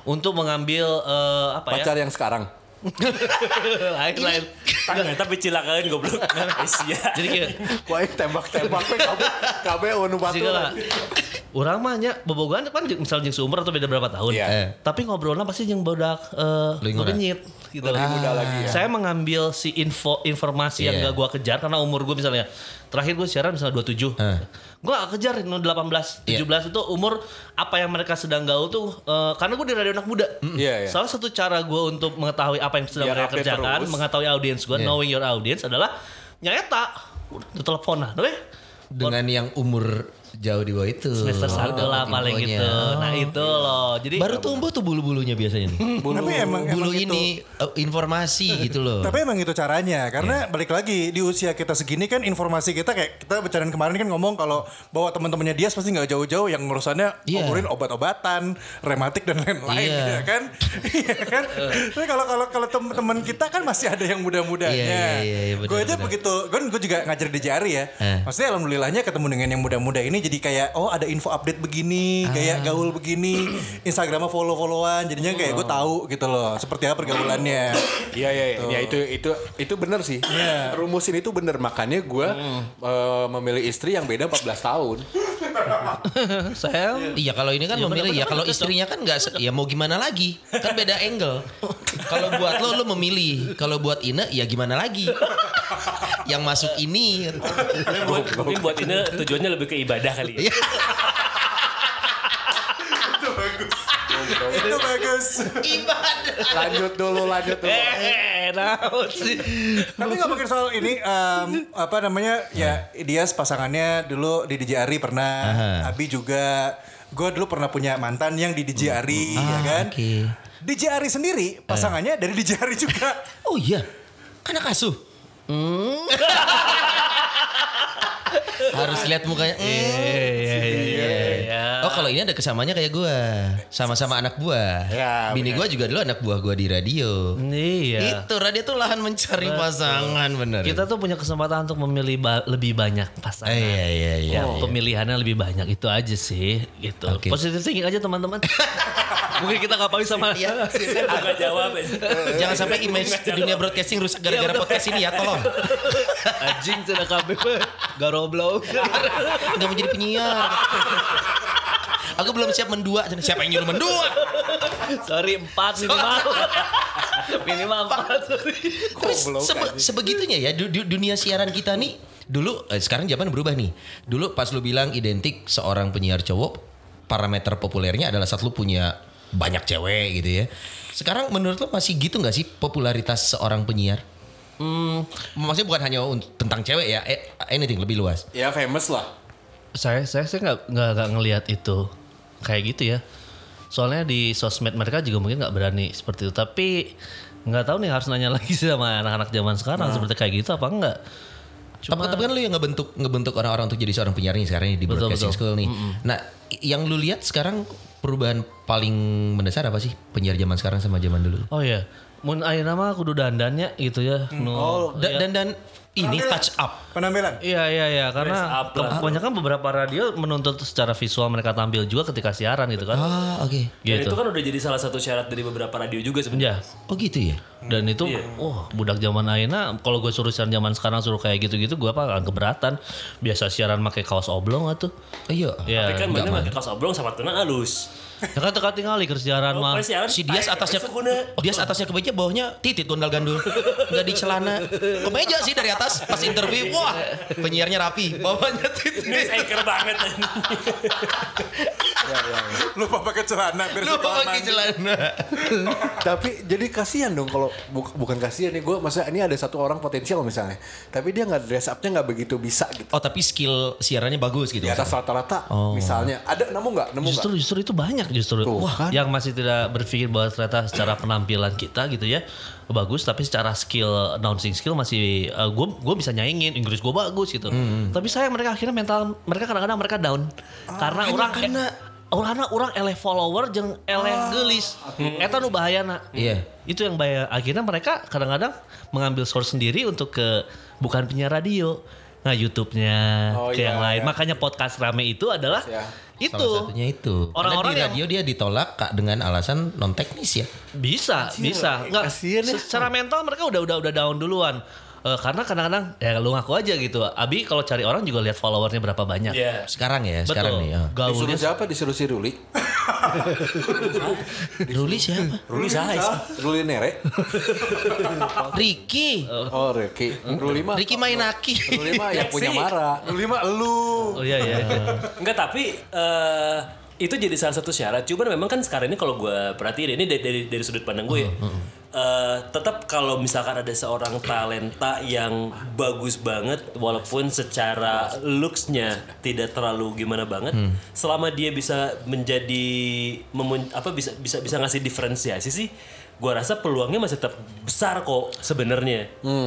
untuk mengambil eh, apa Pacar yang sekarang. ya lain lain Tanya, tapi cilakan goblok. Asia. jadi kayak kabeh kabeh anu Sehingga lah, batu. Orang mah nya bobogan kan misal jeung seumur atau beda berapa tahun. Iya. Eh. Tapi ngobrolnya pasti jeung bodak eh Leuwih ngora. ngenyit gitu. Lebih muda lagi ya. Saya mengambil si info informasi yang Iya. gak gua kejar karena umur gue misalnya terakhir gue siaran misalnya 27. Eh. Gue gak kejar no 18, 17 itu umur apa yang mereka sedang gaul tuh eh, karena gue di radio anak muda. Iya, iya. Salah satu cara gue untuk mengetahui apa yang sedang Biar mereka kerjakan, terus. mengetahui audiens gue, Iya. knowing your audience adalah nyaeta telepon lah? Dengan yang umur jauh di bawah itu. Semester satu Dapat lah paling gitu. Nah itu loh. Jadi Baru tumbuh tuh bulu-bulunya biasanya nih. Tapi emang Bulu emang itu- ini eh, informasi gitu loh. Tapi emang itu caranya karena Iya. balik lagi di usia kita segini kan informasi kita kayak kita bercandaan kemarin kan ngomong kalau bawa teman-temannya dia pasti nggak jauh-jauh yang urusannya ngomongin obat-obatan, rematik dan lain-lain Iya. ya kan. Iya kan. Tapi kalau kalau kalau teman-teman kita kan masih ada yang muda-mudanya. Iya, iya, iya, iya, gue aja begitu, gue gue juga ngajar di Jari ya. Eh. Maksudnya alhamdulillahnya ketemu dengan yang muda-muda ini jadi kayak oh ada info update begini, Ah. kayak gaul begini, Instagramnya follow-followan, jadinya kayak gue tahu gitu loh seperti apa pergaulannya. Iya iya iya Ya, itu itu itu benar sih. Iya. Rumusin itu benar makanya gue memilih istri yang beda 14 tahun. saya Iya kalau ini kan Iya, memilih ya kalau istrinya kan nggak se- ya mau gimana lagi kan beda angle. kalau buat lo lo memilih kalau buat Ine ya gimana lagi. Yang masuk ini. Mungkin buat, mungkin buat ini tujuannya lebih ke ibadah kali ya. Iya. itu bagus. Ibadah. Lanjut dulu lanjut dulu. eh sih. Tapi ngomongin soal ini em, apa namanya ya dia pasangannya dulu di DJ Ari pernah, Abi juga. Gue dulu pernah punya mantan yang di DJ Ari ya kan. oke. DJ Ari sendiri pasangannya dari DJ Ari juga. Oh iya. Anak asuh. Hmm. Harus lihat mukanya. Hmm. Iya iya iya iya. Oh kalau ini ada kesamanya kayak gua, sama-sama anak buah. Ya, Bini gua juga dulu anak buah gua di radio. Iya. Itu radio tuh lahan mencari pasangan bener. Kita tuh punya kesempatan untuk memilih ba- lebih banyak pasangan. Eh, iya iya iya. Ya, pemilihannya lebih banyak itu aja sih gitu. Oke. Positive thinking aja teman-teman. Mungkin kita nggak sama Iya. Agak jawab ya. Jangan sampai image dunia broadcasting rusak gara-gara podcast ini ya, tolong. anjing tidak kabeh garoblok. Gak mau jadi penyiar. Aku belum siap mendua. Siapa yang nyuruh mendua? Sorry empat minimal. minimal empat. Tapi sebe- sebegitunya ya du- du- dunia siaran kita nih. Dulu eh, sekarang zaman berubah nih. Dulu pas lu bilang identik seorang penyiar cowok, parameter populernya adalah saat lu punya banyak cewek gitu ya. Sekarang menurut lu masih gitu nggak sih popularitas seorang penyiar? Hmm, maksudnya bukan hanya tentang cewek ya, eh, anything lebih luas. Ya famous lah. saya saya saya nggak nggak ngelihat itu kayak gitu ya. Soalnya di sosmed mereka juga mungkin nggak berani seperti itu. Tapi nggak tahu nih harus nanya lagi sih sama anak-anak zaman sekarang seperti kayak gitu apa enggak. Tapi, tapi kan lu yang ngebentuk ngebentuk orang-orang untuk jadi seorang penyiar nih sekarang ini di Betul, broadcasting betul. school nih. Nah, i- yang lu lihat sekarang perubahan paling mendasar apa sih penyiar zaman sekarang sama zaman dulu? Oh iya. Mun ayeuna mah kudu dandannya gitu ya. Nu- Oh, da- dan dan ini Penampilan. touch up. Penampilan. Iya iya iya karena kebanyakan beberapa radio menuntut secara visual mereka tampil juga ketika siaran gitu kan. Ah, oke. Dan Gitu. itu kan udah jadi salah satu syarat dari beberapa radio juga sebenarnya. Ya. Oh gitu ya. Dan itu, wah budak zaman ayeuna kalau gue suruh siaran zaman sekarang suruh kayak gitu-gitu gue apa akan keberatan. Biasa siaran pakai kaos oblong atuh. Oh, iya. Ya. Tapi kan mana pakai kaos oblong sama tuna halus. Ya kan teka tinggal ke siaran Oh, mah. Si Dias atasnya seguna. Dias atasnya kemeja bawahnya titit gondal gandul. Enggak di celana. Kemeja sih dari atas pas interview. Wah, penyiarnya rapi, bawahnya titit. News anchor banget. Lupa pakai celana biar Lu suka pakai celana. Tapi jadi kasihan dong kalau bu- bukan kasihan nih gue masa ini ada satu orang potensial misalnya. Tapi dia nggak dress up-nya nggak begitu bisa gitu. Oh, tapi skill siarannya bagus gitu. Di atas rata-rata misalnya. Ada nemu nggak? Nemu nggak? Justru justru itu banyak justru. Tuh, Wah, kan. yang masih tidak berpikir bahwa ternyata secara penampilan kita gitu ya bagus tapi secara skill announcing skill masih gue gue bisa nyaingin Inggris gue bagus gitu. Tapi saya mereka akhirnya mental mereka kadang-kadang mereka down karena orang karena- Orangna orang eleh follower jeung eleh gelis. Eta nu bahayana. Iya. Itu yang bahaya. Akhirnya mereka kadang-kadang mengambil source sendiri untuk ke bukan penyiar radio. Nah, YouTube-nya Oh, ke iya, yang lain. iya. Makanya podcast rame itu adalah Ya. Itu. Salah satunya itu. Orang-orang di yang- radio dia ditolak Kak dengan alasan non teknis ya. Bisa, bisa. Enggak kasihan ya. secara mental mereka udah udah udah down duluan. Eh, karena kadang-kadang ya lu ngaku aja gitu. Abi kalau cari orang juga lihat followernya berapa banyak. Iya. Sekarang ya, sekarang Betul. nih. ya. Disuruh Gaulnya siapa? Disuruh si Ruli. Ruli siapa? Ruli Sais. Ruli Nere. Ricky. Oh, Ricky. Ruli mah. Ricky Mainaki. Ruli mah yang punya. Mara. Lu lima lu. Oh iya iya. Enggak tapi eh itu jadi salah satu syarat. Cuman memang kan sekarang ini kalau gue perhatiin ini dari dari, dari sudut pandang gue ya. Eh, tetap kalau misalkan ada seorang talenta yang bagus banget walaupun secara looksnya tidak terlalu gimana banget selama dia bisa menjadi memun- apa bisa bisa bisa ngasih diferensiasi sih gua rasa peluangnya masih tetap besar kok sebenarnya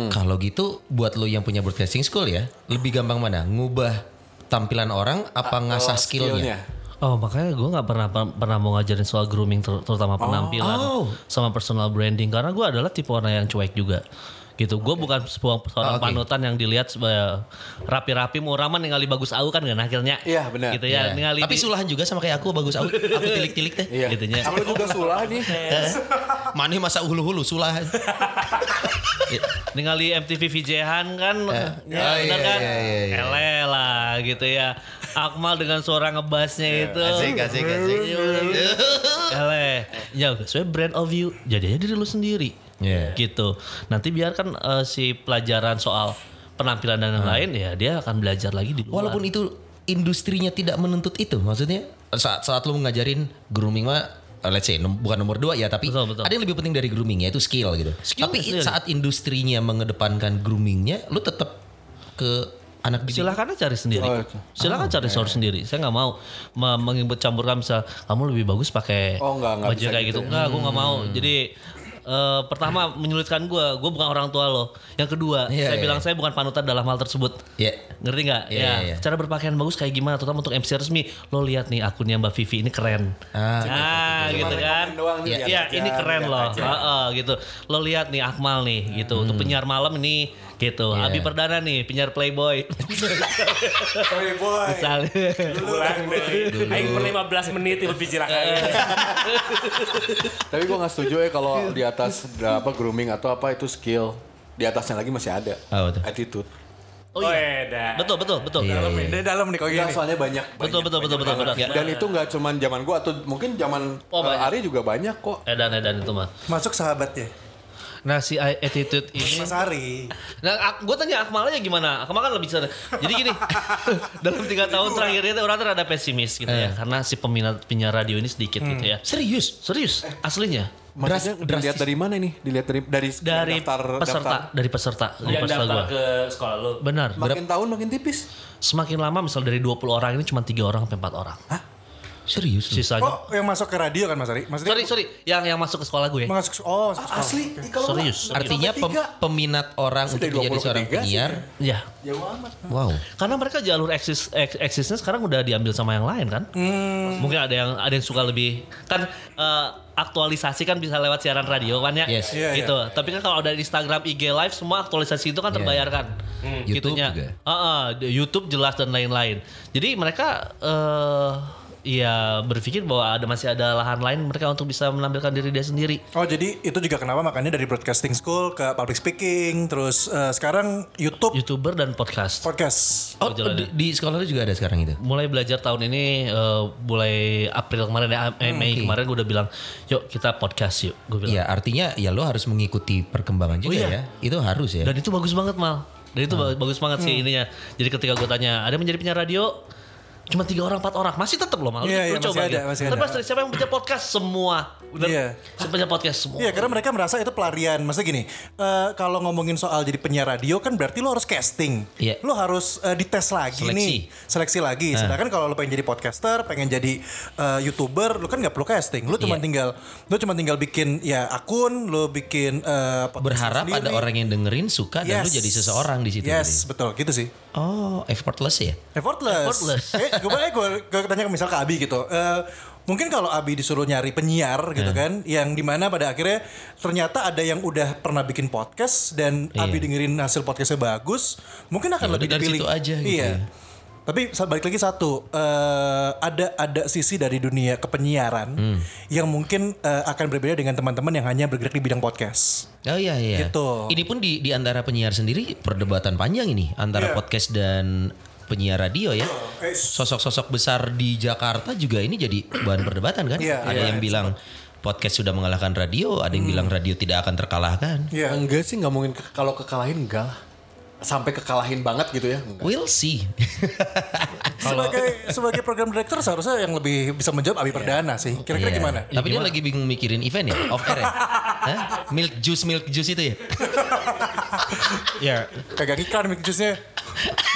Kalau gitu buat lo yang punya broadcasting school ya, lebih gampang mana? Ngubah tampilan orang apa ngasah skillnya? Oh makanya gue nggak pernah pernah mau ngajarin soal grooming ter- terutama penampilan Oh. sama personal branding karena gue adalah tipe orang yang cuek juga gitu gue bukan sebuah seorang Oke. panutan yang dilihat sebagai rapi-rapi mau raman ningali bagus au kan kan akhirnya Iya, benar. gitu ya Ya. ningali Tapi di- sulahan juga sama kayak aku bagus. Aku, aku tilik-tilik teh. Iya. Gitunya. Aku juga sulah nih. Mana masa hulu-hulu sulahan. ningali MTV VJ-han kan ya, Oh, benar iya, kan iya, iya, iya. ele lah gitu ya Akmal dengan suara ngebasnya itu. Asik, asik, asik. ele ya sesuai brand of you jadi aja diri lu sendiri. Iya. gitu. Nanti biarkan eh, si pelajaran soal penampilan dan lain-lain ya dia akan belajar lagi di luar. Walaupun itu industrinya tidak menuntut itu, maksudnya? Saat saat lu ngajarin grooming mah uh, let's say nom- bukan nomor dua ya, tapi Betul, betul. ada yang lebih penting dari grooming yaitu skill gitu. Skill tapi saat industrinya mengedepankan groomingnya, lu tetap ke anak didik. silahkan aja cari sendiri. Oh, itu. silahkan cari source sendiri. Saya nggak mau me- mengikut campurkan misal kamu lebih bagus pakai Oh, nggak, nggak baju bisa kayak gitu gitu. ya. nggak gue nggak mau. Jadi eh, pertama menyulitkan gue gue bukan orang tua lo yang kedua Iya, saya iya. bilang saya bukan panutan dalam hal tersebut. Ya. ngerti nggak? Iya, ya iya. cara berpakaian bagus kayak gimana? Terutama untuk MC resmi. Lo lihat nih akunnya Mbak Vivi ini keren. Ah, nah gitu kan? Iya, iya, aja, ini keren loh. aja. Heeh, gitu. Lo lihat nih Akmal nih gitu. Untuk penyiar malam ini gitu Iya. Abi Perdana nih penyiar Playboy Playboy. misalnya pulang deh aing per 15 menit itu pijiran Tapi gue gak setuju ya kalau di atas apa grooming atau apa itu skill. Di atasnya lagi masih ada. Apa tuh? Attitude. oh iya Beda. betul betul betul Iya, Dalam iya. dari dalam nih kok Enggak, gini. soalnya banyak. betul banyak, betul betul betul banyak. betul Dan itu nggak cuman zaman gua atau mungkin zaman Oh, eh, banyak. Ari juga banyak kok. edan edan itu mah Masuk sahabatnya. Nah si attitude ini Mas Ari. Nah, gue tanya Akmal aja gimana? Akmal kan lebih sana. Jadi gini, dalam tiga tahun terakhir itu orang tuh ada pesimis gitu ya, karena si peminat penyiar radio ini sedikit gitu ya. Serius? Serius, aslinya Maksudnya Dras- dilihat dari mana nih? Dilihat dari dari dari daftar, peserta, daftar. dari peserta, dari yang peserta daftar gue. ke sekolah lu Benar. Makin tahun makin tipis. Semakin lama, misal dari 20 orang ini cuma tiga orang sampai empat orang. Serius? Sisanya. Oh, yang masuk ke radio kan Mas Ari? Maksudnya Sorry, sorry, yang yang masuk ke sekolah gue. Masuk oh, masuk sekolah. Asli. Kalau Serius. nggak- Artinya pem- peminat orang Sudah untuk menjadi 20 seorang ketiga sih. penyiar, Ya, Jauh amat. wow. karena mereka jalur eksis eks- eksisnya sekarang udah diambil sama yang lain kan. Mungkin ada yang ada yang suka lebih kan eh, aktualisasi kan bisa lewat siaran radio kan ya. Yes. Iya, gitu. Tapi kan kalau ada di Instagram, IG live semua aktualisasi itu kan terbayarkan. YouTube Gitunya. juga. Heeh, di YouTube jelas dan lain-lain. Jadi mereka eh ya berpikir bahwa ada masih ada lahan lain mereka untuk bisa menampilkan diri dia sendiri. Oh jadi itu juga kenapa makanya dari broadcasting school ke public speaking terus eh, sekarang YouTube YouTuber dan podcast. podcast. Oh, Jalan di, di sekolah lu juga ada sekarang itu? mulai belajar tahun ini eh, mulai April kemarin ya eh, Mei oke. kemarin gue udah bilang yuk kita podcast yuk gue bilang Iya, artinya ya lo harus mengikuti perkembangan juga iya. ya. Itu harus ya. dan itu bagus banget mal dan itu ba- bagus banget sih ininya jadi ketika gue tanya ada menjadi penyiar radio cuma tiga orang empat orang masih tetap loh mal Lu- Iya, lu coba masih ada, masih Tapi ada. siapa yang punya podcast semua Bener. Iya. Siapa punya podcast semua Iya karena mereka merasa itu pelarian. Maksudnya gini, eh, kalau ngomongin soal jadi penyiar radio kan berarti lo harus casting. Iya. Lo harus eh, dites lagi Seleksi. nih, seleksi lagi. Sedangkan kalau lo pengen jadi podcaster, pengen jadi eh, youtuber, lo kan nggak perlu casting. Lo cuma Iya. tinggal, lo cuma tinggal bikin ya akun, lo bikin podcast Berharap sendiri. ada orang yang dengerin suka dan lu Yes. jadi seseorang di situ. Yes, betul gitu sih. Oh, effortless ya? Effortless. Effortless. eh, gue eh, gue gue tanya ke misal ke Abi gitu. Eh, mungkin kalau Abi disuruh nyari penyiar gitu kan, yang di mana pada akhirnya ternyata ada yang udah pernah bikin podcast dan Iya. Abi dengerin hasil podcastnya bagus, mungkin akan Ya lebih dari dipilih. situ aja gitu Iya. ya. Tapi balik lagi satu, eh, ada ada sisi dari dunia kepenyiaran yang mungkin eh, akan berbeda dengan teman-teman yang hanya bergerak di bidang podcast. Oh iya iya. Gitu. Ini pun di di antara penyiar sendiri perdebatan panjang ini antara Iya. podcast dan penyiar radio ya. Sosok-sosok besar di Jakarta juga ini jadi bahan perdebatan kan? Iya, ada iya, yang bilang podcast sudah mengalahkan radio, ada yang bilang radio tidak akan terkalahkan. Iya. Enggak sih nggak mungkin ke- kalau kekalahin enggak lah. Sampai kekalahin banget gitu ya. Enggak. We'll see. Sebagai sebagai program director seharusnya yang lebih bisa menjawab Abi Perdana sih. Kira-kira Iya. gimana? Tapi dia lagi bingung mikirin event ya, off air ya. Hah? Milk juice milk juice itu ya. Ya, Kagak iklan mic juice-nya.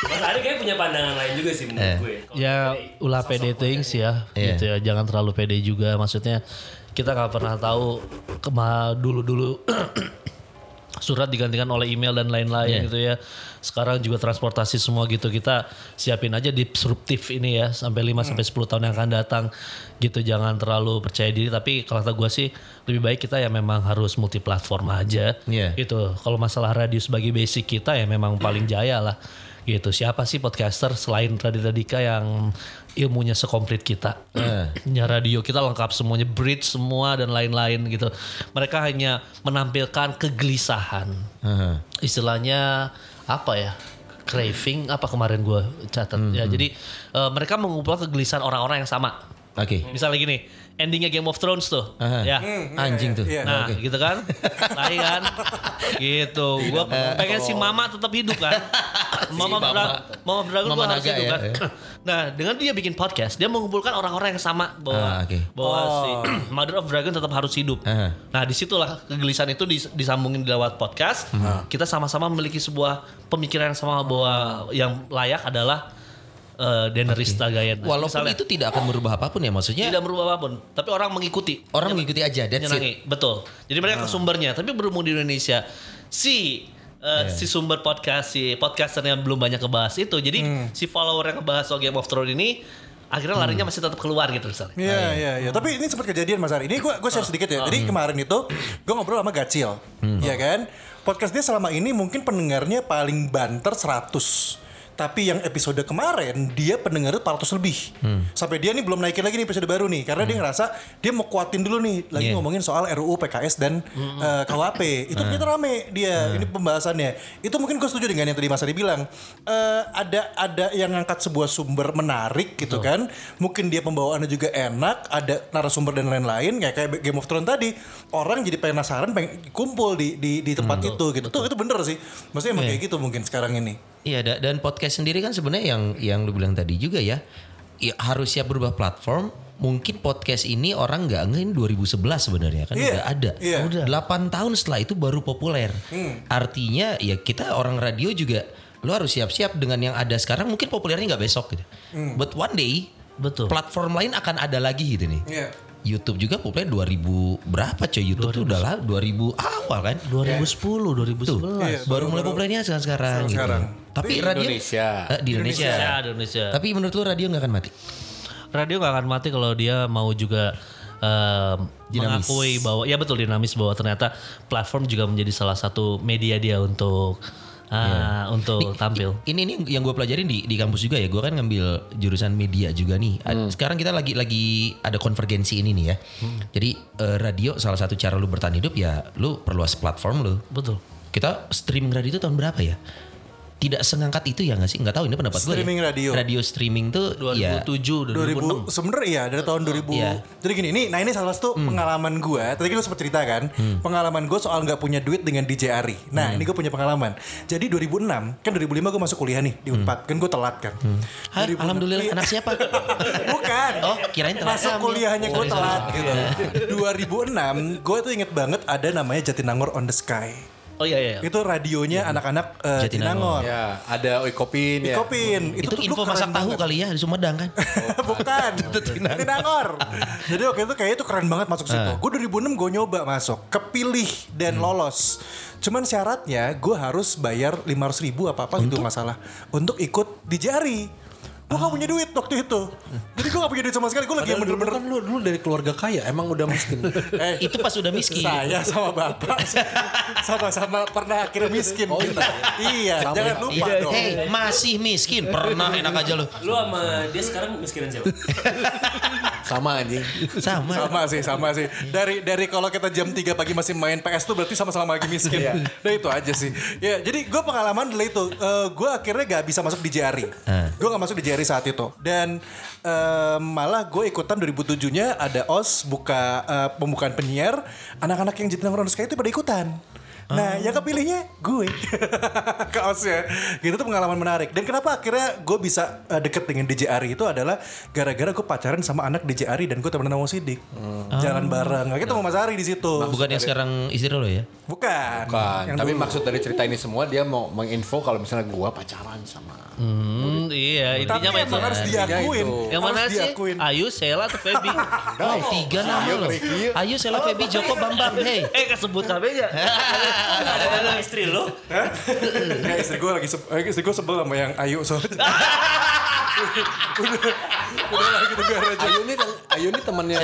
Mas Ari kayak punya pandangan lain juga sih menurut Eh. gue. Ya ulah pede things ya, Iya. gitu ya. Jangan terlalu pede juga. Maksudnya kita nggak pernah tahu kema dulu-dulu surat digantikan oleh email dan lain-lain Iya. gitu ya. Sekarang juga transportasi semua gitu. Kita siapin aja disruptif ini ya sampai 5 sampai 10 tahun yang akan datang gitu. Jangan terlalu percaya diri tapi kalau kata gue sih lebih baik kita ya memang harus multi platform aja. Iya. Gitu. Kalau masalah radio sebagai basic kita ya memang paling jaya lah. Gitu. Siapa sih podcaster selain Raditya Dika yang ilmunya sekomplit kita? Ya radio kita lengkap semuanya bridge semua dan lain-lain gitu. Mereka hanya menampilkan kegelisahan. Heeh. Istilahnya apa ya? Craving apa kemarin gue catat ya. Jadi eh, mereka mengumpulkan kegelisahan orang-orang yang sama. Oke. Misalnya gini, endingnya Game of Thrones tuh, Aha. ya. Anjing tuh. Iya. Nah, Oke. gitu kan? Lain kan? gitu. Gua pengen si Mama tetap hidup kan. Mama Mama. Dra- Mama Dragon Mama gua harus hidup ya, kan. ya. Nah, dengan dia bikin podcast, dia mengumpulkan orang-orang yang sama bahwa Ah, oke. bahwa si Mother of Dragon tetap harus hidup. Aha. Nah, di situlah kegelisahan itu dis- disambungin lewat podcast. Kita sama-sama memiliki sebuah pemikiran yang sama bahwa yang layak adalah uh, Daenerys Targaryen. Walaupun Misalnya. itu tidak akan merubah apa pun ya maksudnya. tidak berubah apa pun, tapi orang mengikuti. Orang mengikuti aja, that's it. Nyenangi, betul. Jadi mereka ke sumbernya, tapi berhubung di Indonesia si uh, si sumber podcast, si podcasternya belum banyak kebahas itu. Jadi si follower yang ngebahas soal Game of Thrones ini akhirnya larinya masih tetap keluar gitu misalnya. Iya iya iya. Tapi ini sempat kejadian Mas Ari. Ini gue gue share sedikit ya. Jadi kemarin itu gue ngobrol sama Gacil, Iya kan? Podcast dia selama ini mungkin pendengarnya paling banter 100. Tapi yang episode kemarin dia pendengarnya 400 lebih. Sampai dia nih belum naikin lagi nih episode baru nih karena dia ngerasa dia mau kuatin dulu nih lagi Iya. ngomongin soal RUU PKS dan eh, KUHP. Itu ternyata rame dia ini pembahasannya. Itu mungkin gue setuju dengan yang tadi Mas Ari bilang. Eh, ada ada yang ngangkat sebuah sumber menarik gitu kan. Mungkin dia pembawaannya juga enak, ada narasumber dan lain-lain kayak kayak Game of Thrones tadi. Orang jadi penasaran pengen kumpul di di, di tempat itu gitu. Tuh itu bener sih. Maksudnya emang kayak gitu mungkin sekarang ini. Iya da- dan podcast sendiri kan sebenarnya yang yang lu bilang tadi juga ya, ya harus siap berubah platform. Mungkin podcast ini orang nggak ngein 2011 sebenarnya kan Iya, udah ada. iya. Udah. 8 tahun setelah itu baru populer. Artinya ya kita orang radio juga lu harus siap-siap dengan yang ada sekarang mungkin populernya nggak besok gitu. But one day Betul. platform lain akan ada lagi gitu nih. Iya. YouTube juga populer 2000 berapa coy YouTube tuh udah lah 2000 awal kan. 2010, 2011. Iya, baru mulai populernya sekarang sekarang. gitu. Sekarang. Tapi Di radio Indonesia. Eh, di Indonesia. Indonesia, Indonesia. Tapi menurut lu radio nggak akan mati? radio nggak akan mati kalau dia mau juga Dinamis. mengakui bahwa ya betul dinamis bahwa ternyata platform juga menjadi salah satu media dia untuk ah, untuk tampil. Ini ini yang gue pelajarin di di kampus juga ya. Gue kan ngambil jurusan media juga nih. Ad- Sekarang kita lagi lagi ada konvergensi ini nih ya. Jadi eh, radio salah satu cara lu bertahan hidup ya lu perluas platform lu. Betul. Kita streaming radio itu tahun berapa ya? Tidak sengangkat itu ya nggak sih? Nggak tahu ini pendapat gue. Streaming ya. radio. Radio streaming tuh ya 2007, 2000 2006. sebenernya iya dari tahun 2000 Iya. jadi gini ini nah ini salah satu pengalaman gue tadi kan lu sempat cerita kan pengalaman gue soal nggak punya duit dengan DJ Ari nah ini gue punya pengalaman jadi 2006 kan 2005 gue masuk kuliah nih di Unpad kan gue telat kan Hai, 2006 alhamdulillah iya. anak siapa? bukan Oh, kirain telat masuk kuliahnya gue telat gitu 2006 gue tuh inget banget ada namanya Jatinangor on the Sky Oh iya iya. itu radionya anak-anak eh, Jatinangor. Jatinangor. Ya, ada Oikopin ya. Kopin itu tuh info masak tahu banget. kali ya di Sumedang kan? Bukan. Jatinangor. Jadi waktu itu kayaknya itu keren banget masuk situ. Gue 2006 gue nyoba masuk Kepilih dan lolos. Cuman syaratnya gue harus bayar 500 ribu apa-apa gitu masalah Untuk ikut di jari Gue gak punya duit waktu itu Jadi gue gak punya duit sama sekali. Gue lagi yang Padahal bener-bener kan lu dulu dari keluarga kaya, emang udah miskin. Eh, Itu pas udah miskin. saya sama bapak sama-sama pernah akhirnya miskin. Oh, iya. iya, jangan lupa Iya. dong. Hey, masih miskin. Pernah enak aja lu. Lu sama dia sekarang miskinan siapa? Sama anjing. Sama. Sama sih, sama sih. Dari dari kalau kita jam 3 pagi masih main PS tuh berarti sama-sama lagi miskin. Nah itu aja sih. Ya, jadi gue pengalaman adalah itu. gue akhirnya gak bisa masuk di JRI. Gue gak masuk di JRI saat itu. Dan eh, malah gue ikutan 2007-nya ada OS buka eh, pembukaan penyiar. Anak-anak yang jadi nongkrong itu pada ikutan. Nah, yang kepilihnya gue ke OS ya. Gitu tuh pengalaman menarik. Dan kenapa akhirnya gue bisa eh, deket dengan DJ Ari itu adalah gara-gara gue pacaran sama anak DJ Ari dan gue temenan sama Sidik. Jalan bareng. Nah, kita mau Mas Ari di situ. Bukan yang sekarang istri lo ya? Bukan. Bukan. Yang Tapi dulu. maksud dari cerita ini semua dia mau menginfo kalau misalnya gua pacaran sama. Hmm, iya Tapi intinya itu. emang harus diakuin. Yang mana Harus sih? diakuin. Ayu, Sela, atau Feby? Oh, tiga nama lo. Ayo Sela Febi Joko Bambang. Hey. eh kesebut kabeh ya? Ada ada istri lu? Hah? Nggak, istri gue lagi se- eh, istri gue sebel sama yang Ayu soalnya. udah, udah lah gitu aja. Ayu ini Ayu ini temannya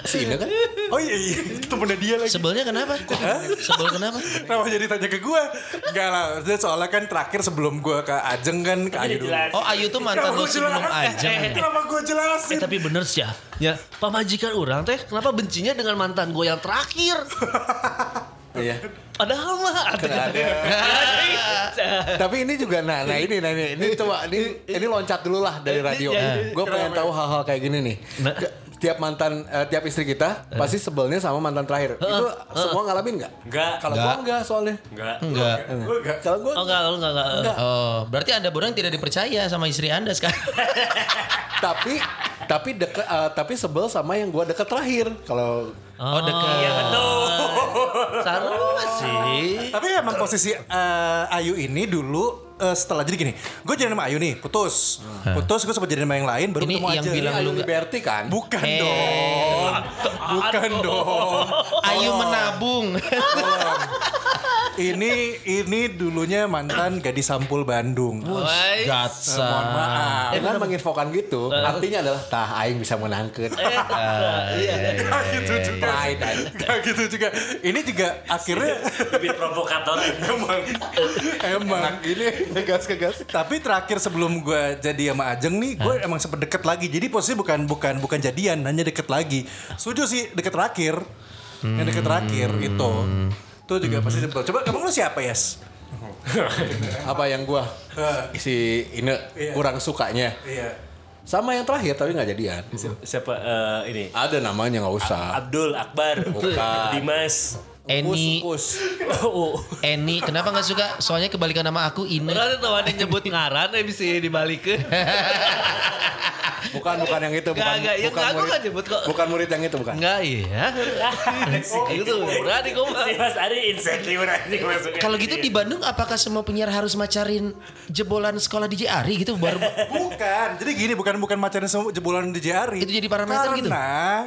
si Ine kan? Oh iya iya, itu temennya dia lagi. Sebelnya kenapa? Sebel kenapa? Kenapa jadi tanya ke gue? Enggak lah, soalnya kan terakhir sebelum gue ke Ajeng kan ke Ayu dulu. Oh Ayu tuh mantan lo gua sebelum? Ajeng. Kenapa gue Eh jelasin? tapi bener sih ya. Ya, pamajikan orang teh kenapa bencinya dengan mantan gue yang terakhir? Iya. Padahal mah Nggak ada. Tapi ini juga nah nah ini nah ini, ini coba ini ini loncat dulu lah dari radio. Gue pengen tahu hal-hal kayak gini nih. Tiap mantan eh, tiap istri kita pasti sebelnya sama mantan terakhir. Itu semua ngalamin nggak? Enggak. Kalau gue enggak soalnya. Enggak. Enggak. Gue enggak. Kalau gue Oh enggak, lu enggak, enggak. Oh, berarti Anda berdua tidak dipercaya sama istri Anda sekarang. tapi tapi deket eh, tapi sebel sama yang gue deket terakhir. Kalau Oh, dekat. Iya betul. Sarua sih. Tapi emang posisi eh, Ayu ini dulu eh, setelah jadi gini, gue jadi sama Ayu nih, putus, putus, gue sempat jadi sama yang lain, baru Ini ketemu yang aja. bilang Ayu lu Liberty kan? Bukan Eh. dong, bukan dong. Ayu menabung. Ini ini dulunya mantan gadis sampul Bandung. Woi. Gatsa. Mohon maaf. Dengan menginfokan gitu, artinya adalah tah aing bisa menangkeun. Gak gitu juga. Pride aing. Gak gitu juga. Ini juga akhirnya Bibit provokator. emang emang Ini kegas kegas. Tapi terakhir sebelum gue jadi sama Ajeng nih, gue emang sempet deket lagi. Jadi posisinya bukan bukan bukan jadian, hanya deket lagi. Setuju sih deket terakhir. Yang deket terakhir itu. Itu juga pasti sebel. Coba kamu lu siapa Yes? Apa yang gua si ini Iya. kurang sukanya Iya. sama yang terakhir tapi nggak jadian. Siapa eh, ini? Ada namanya nggak usah. Abdul Akbar. Bukan. Dimas. Eni, Oh. Eni, kenapa nggak suka? Soalnya kebalikan nama aku ini. Berarti tuh ada nyebut ngaran eh bisa dibalikin. bukan bukan yang itu, bukan Nggak, nggak, yang bukan aku murid. nggak nyebut kok. Bukan murid yang itu bukan. Enggak iya. Itu berarti kok Si Mas Ari insecure. Kalau gitu di Bandung apakah semua penyiar harus macarin jebolan sekolah DJ Ari gitu baru Bukan. Jadi gini, bukan bukan macarin semua jebolan DJ Ari. Itu jadi parameter karena, gitu?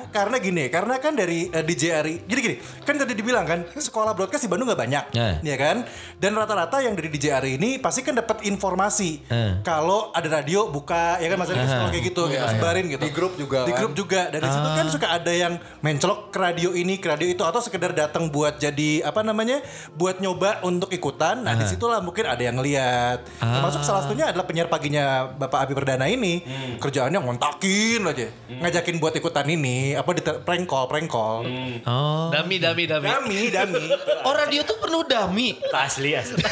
Karena gini, karena kan dari eh, DJ Ari. Jadi gini, kan tadi dibilang kan sekolah broadcast di Bandung nggak banyak, Eh. ya kan? Dan rata-rata yang dari DJ Ari ini pasti kan dapat informasi Eh. kalau ada radio buka, ya kan maksudnya sekolah kayak gitu, gitu sebarin gitu. Di grup juga Di kan. grup juga. Dari situ kan suka ada yang mencolok ke radio ini, ke radio itu, atau sekedar datang buat jadi apa namanya, buat nyoba untuk ikutan. Nah di situlah mungkin ada yang lihat. Termasuk salah satunya adalah penyiar paginya Bapak Abi Perdana ini, kerjaannya ngontakin aja, ngajakin buat ikutan ini, apa di prank call, prank call. Oh. Dami dami dami. Dami, dami. Oh radio tuh penuh dami. asli asli.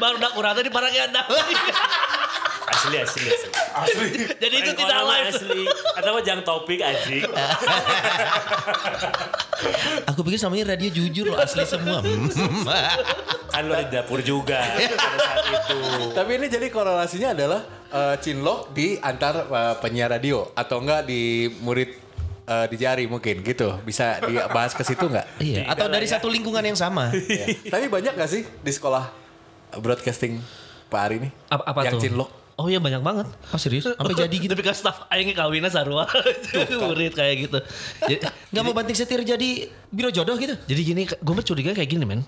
Baru nak kurang tadi parahnya ada. Asli asli asli. Asli. Jadi itu tidak live. asli. Atau jangan topik anjing. Aku pikir namanya radio jujur loh asli semua. Kan lo di dapur juga pada saat itu. Tapi ini jadi korelasinya adalah eh, cinlok di antar eh, penyiar radio atau enggak di murid eh, di jari mungkin gitu. Bisa dibahas ke situ enggak? iya, atau dari satu lingkungan yang sama. Ya. Tapi banyak gak sih di sekolah broadcasting Pak Ari ini? Apa, apa yang tuh? cinlok? Oh iya banyak banget. Oh serius? Sampai jadi gitu. Tapi kan staff aingnya kawinnya sarua. Murid kayak gitu. Jadi, Nggak mau banting setir jadi biro jodoh gitu? jadi gini, gue curiga kayak gini men.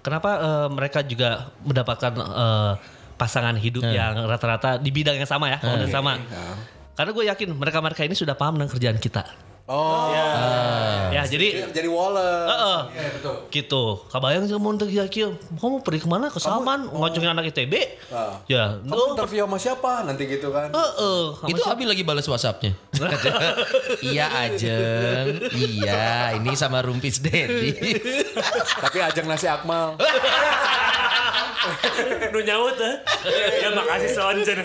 Kenapa eh, mereka juga mendapatkan eh, pasangan hidup yang rata-rata di bidang yang sama ya, kalau yang sama. Karena gue yakin mereka-mereka ini sudah paham dengan kerjaan kita. Oh, Ya, jadi jadi wallet. Heeh. Iya, betul. gitu. Kabayang sih mau untuk kieu. Kamu pergi ke mana? Ke Salman, ngocongin anak ITB. Ah. Ya, Kamu oh, interview sama siapa nanti gitu kan? heeh. Itu Abi lagi balas WhatsAppnya. iya Ajeng, iya ini sama Rumpis Dedi. Tapi ajang nasi Akmal. Nu nyaut eh. Ya makasih Sonjen.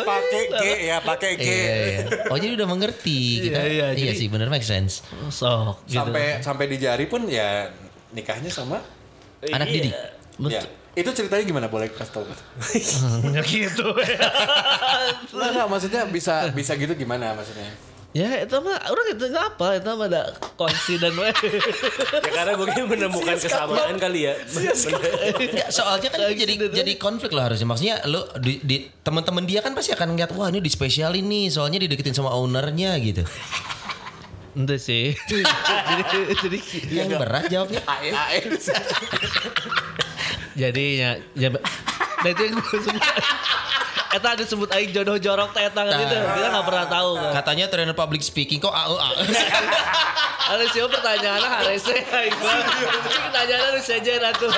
pakai G ya, pakai G. Iya, iya. Oh jadi udah mengerti. Kita, Iya, iya, iya, jadi- sih bener make sense. So, gitu. Sampai sampai di jari pun ya nikahnya sama Anak Iya. Didi. ya. Itu ceritanya gimana boleh kasih tahu? Nggak gitu. Enggak, enggak maksudnya bisa bisa gitu gimana maksudnya? ya itu mah orang itu nggak apa itu mah ada konsiden we. Ya karena mungkin menemukan kesamaan kali ya. Enggak, soalnya kan jadi jadi konflik lah harusnya. Maksudnya lu di, di teman-teman dia kan pasti akan ngeliat wah ini di spesialin nih, soalnya dideketin sama ownernya gitu. Ente sih. jadi jadi Yang berat jawabnya. Ae ae. jadi ya ya nah itu yang gue sebut Eta disebut aing jodoh jorok teh eta kan itu kita nggak pernah tahu kan. Katanya trainer public speaking kok AU. Ada siapa pertanyaannya harusnya aing bilang. Pertanyaannya harus saja ratu.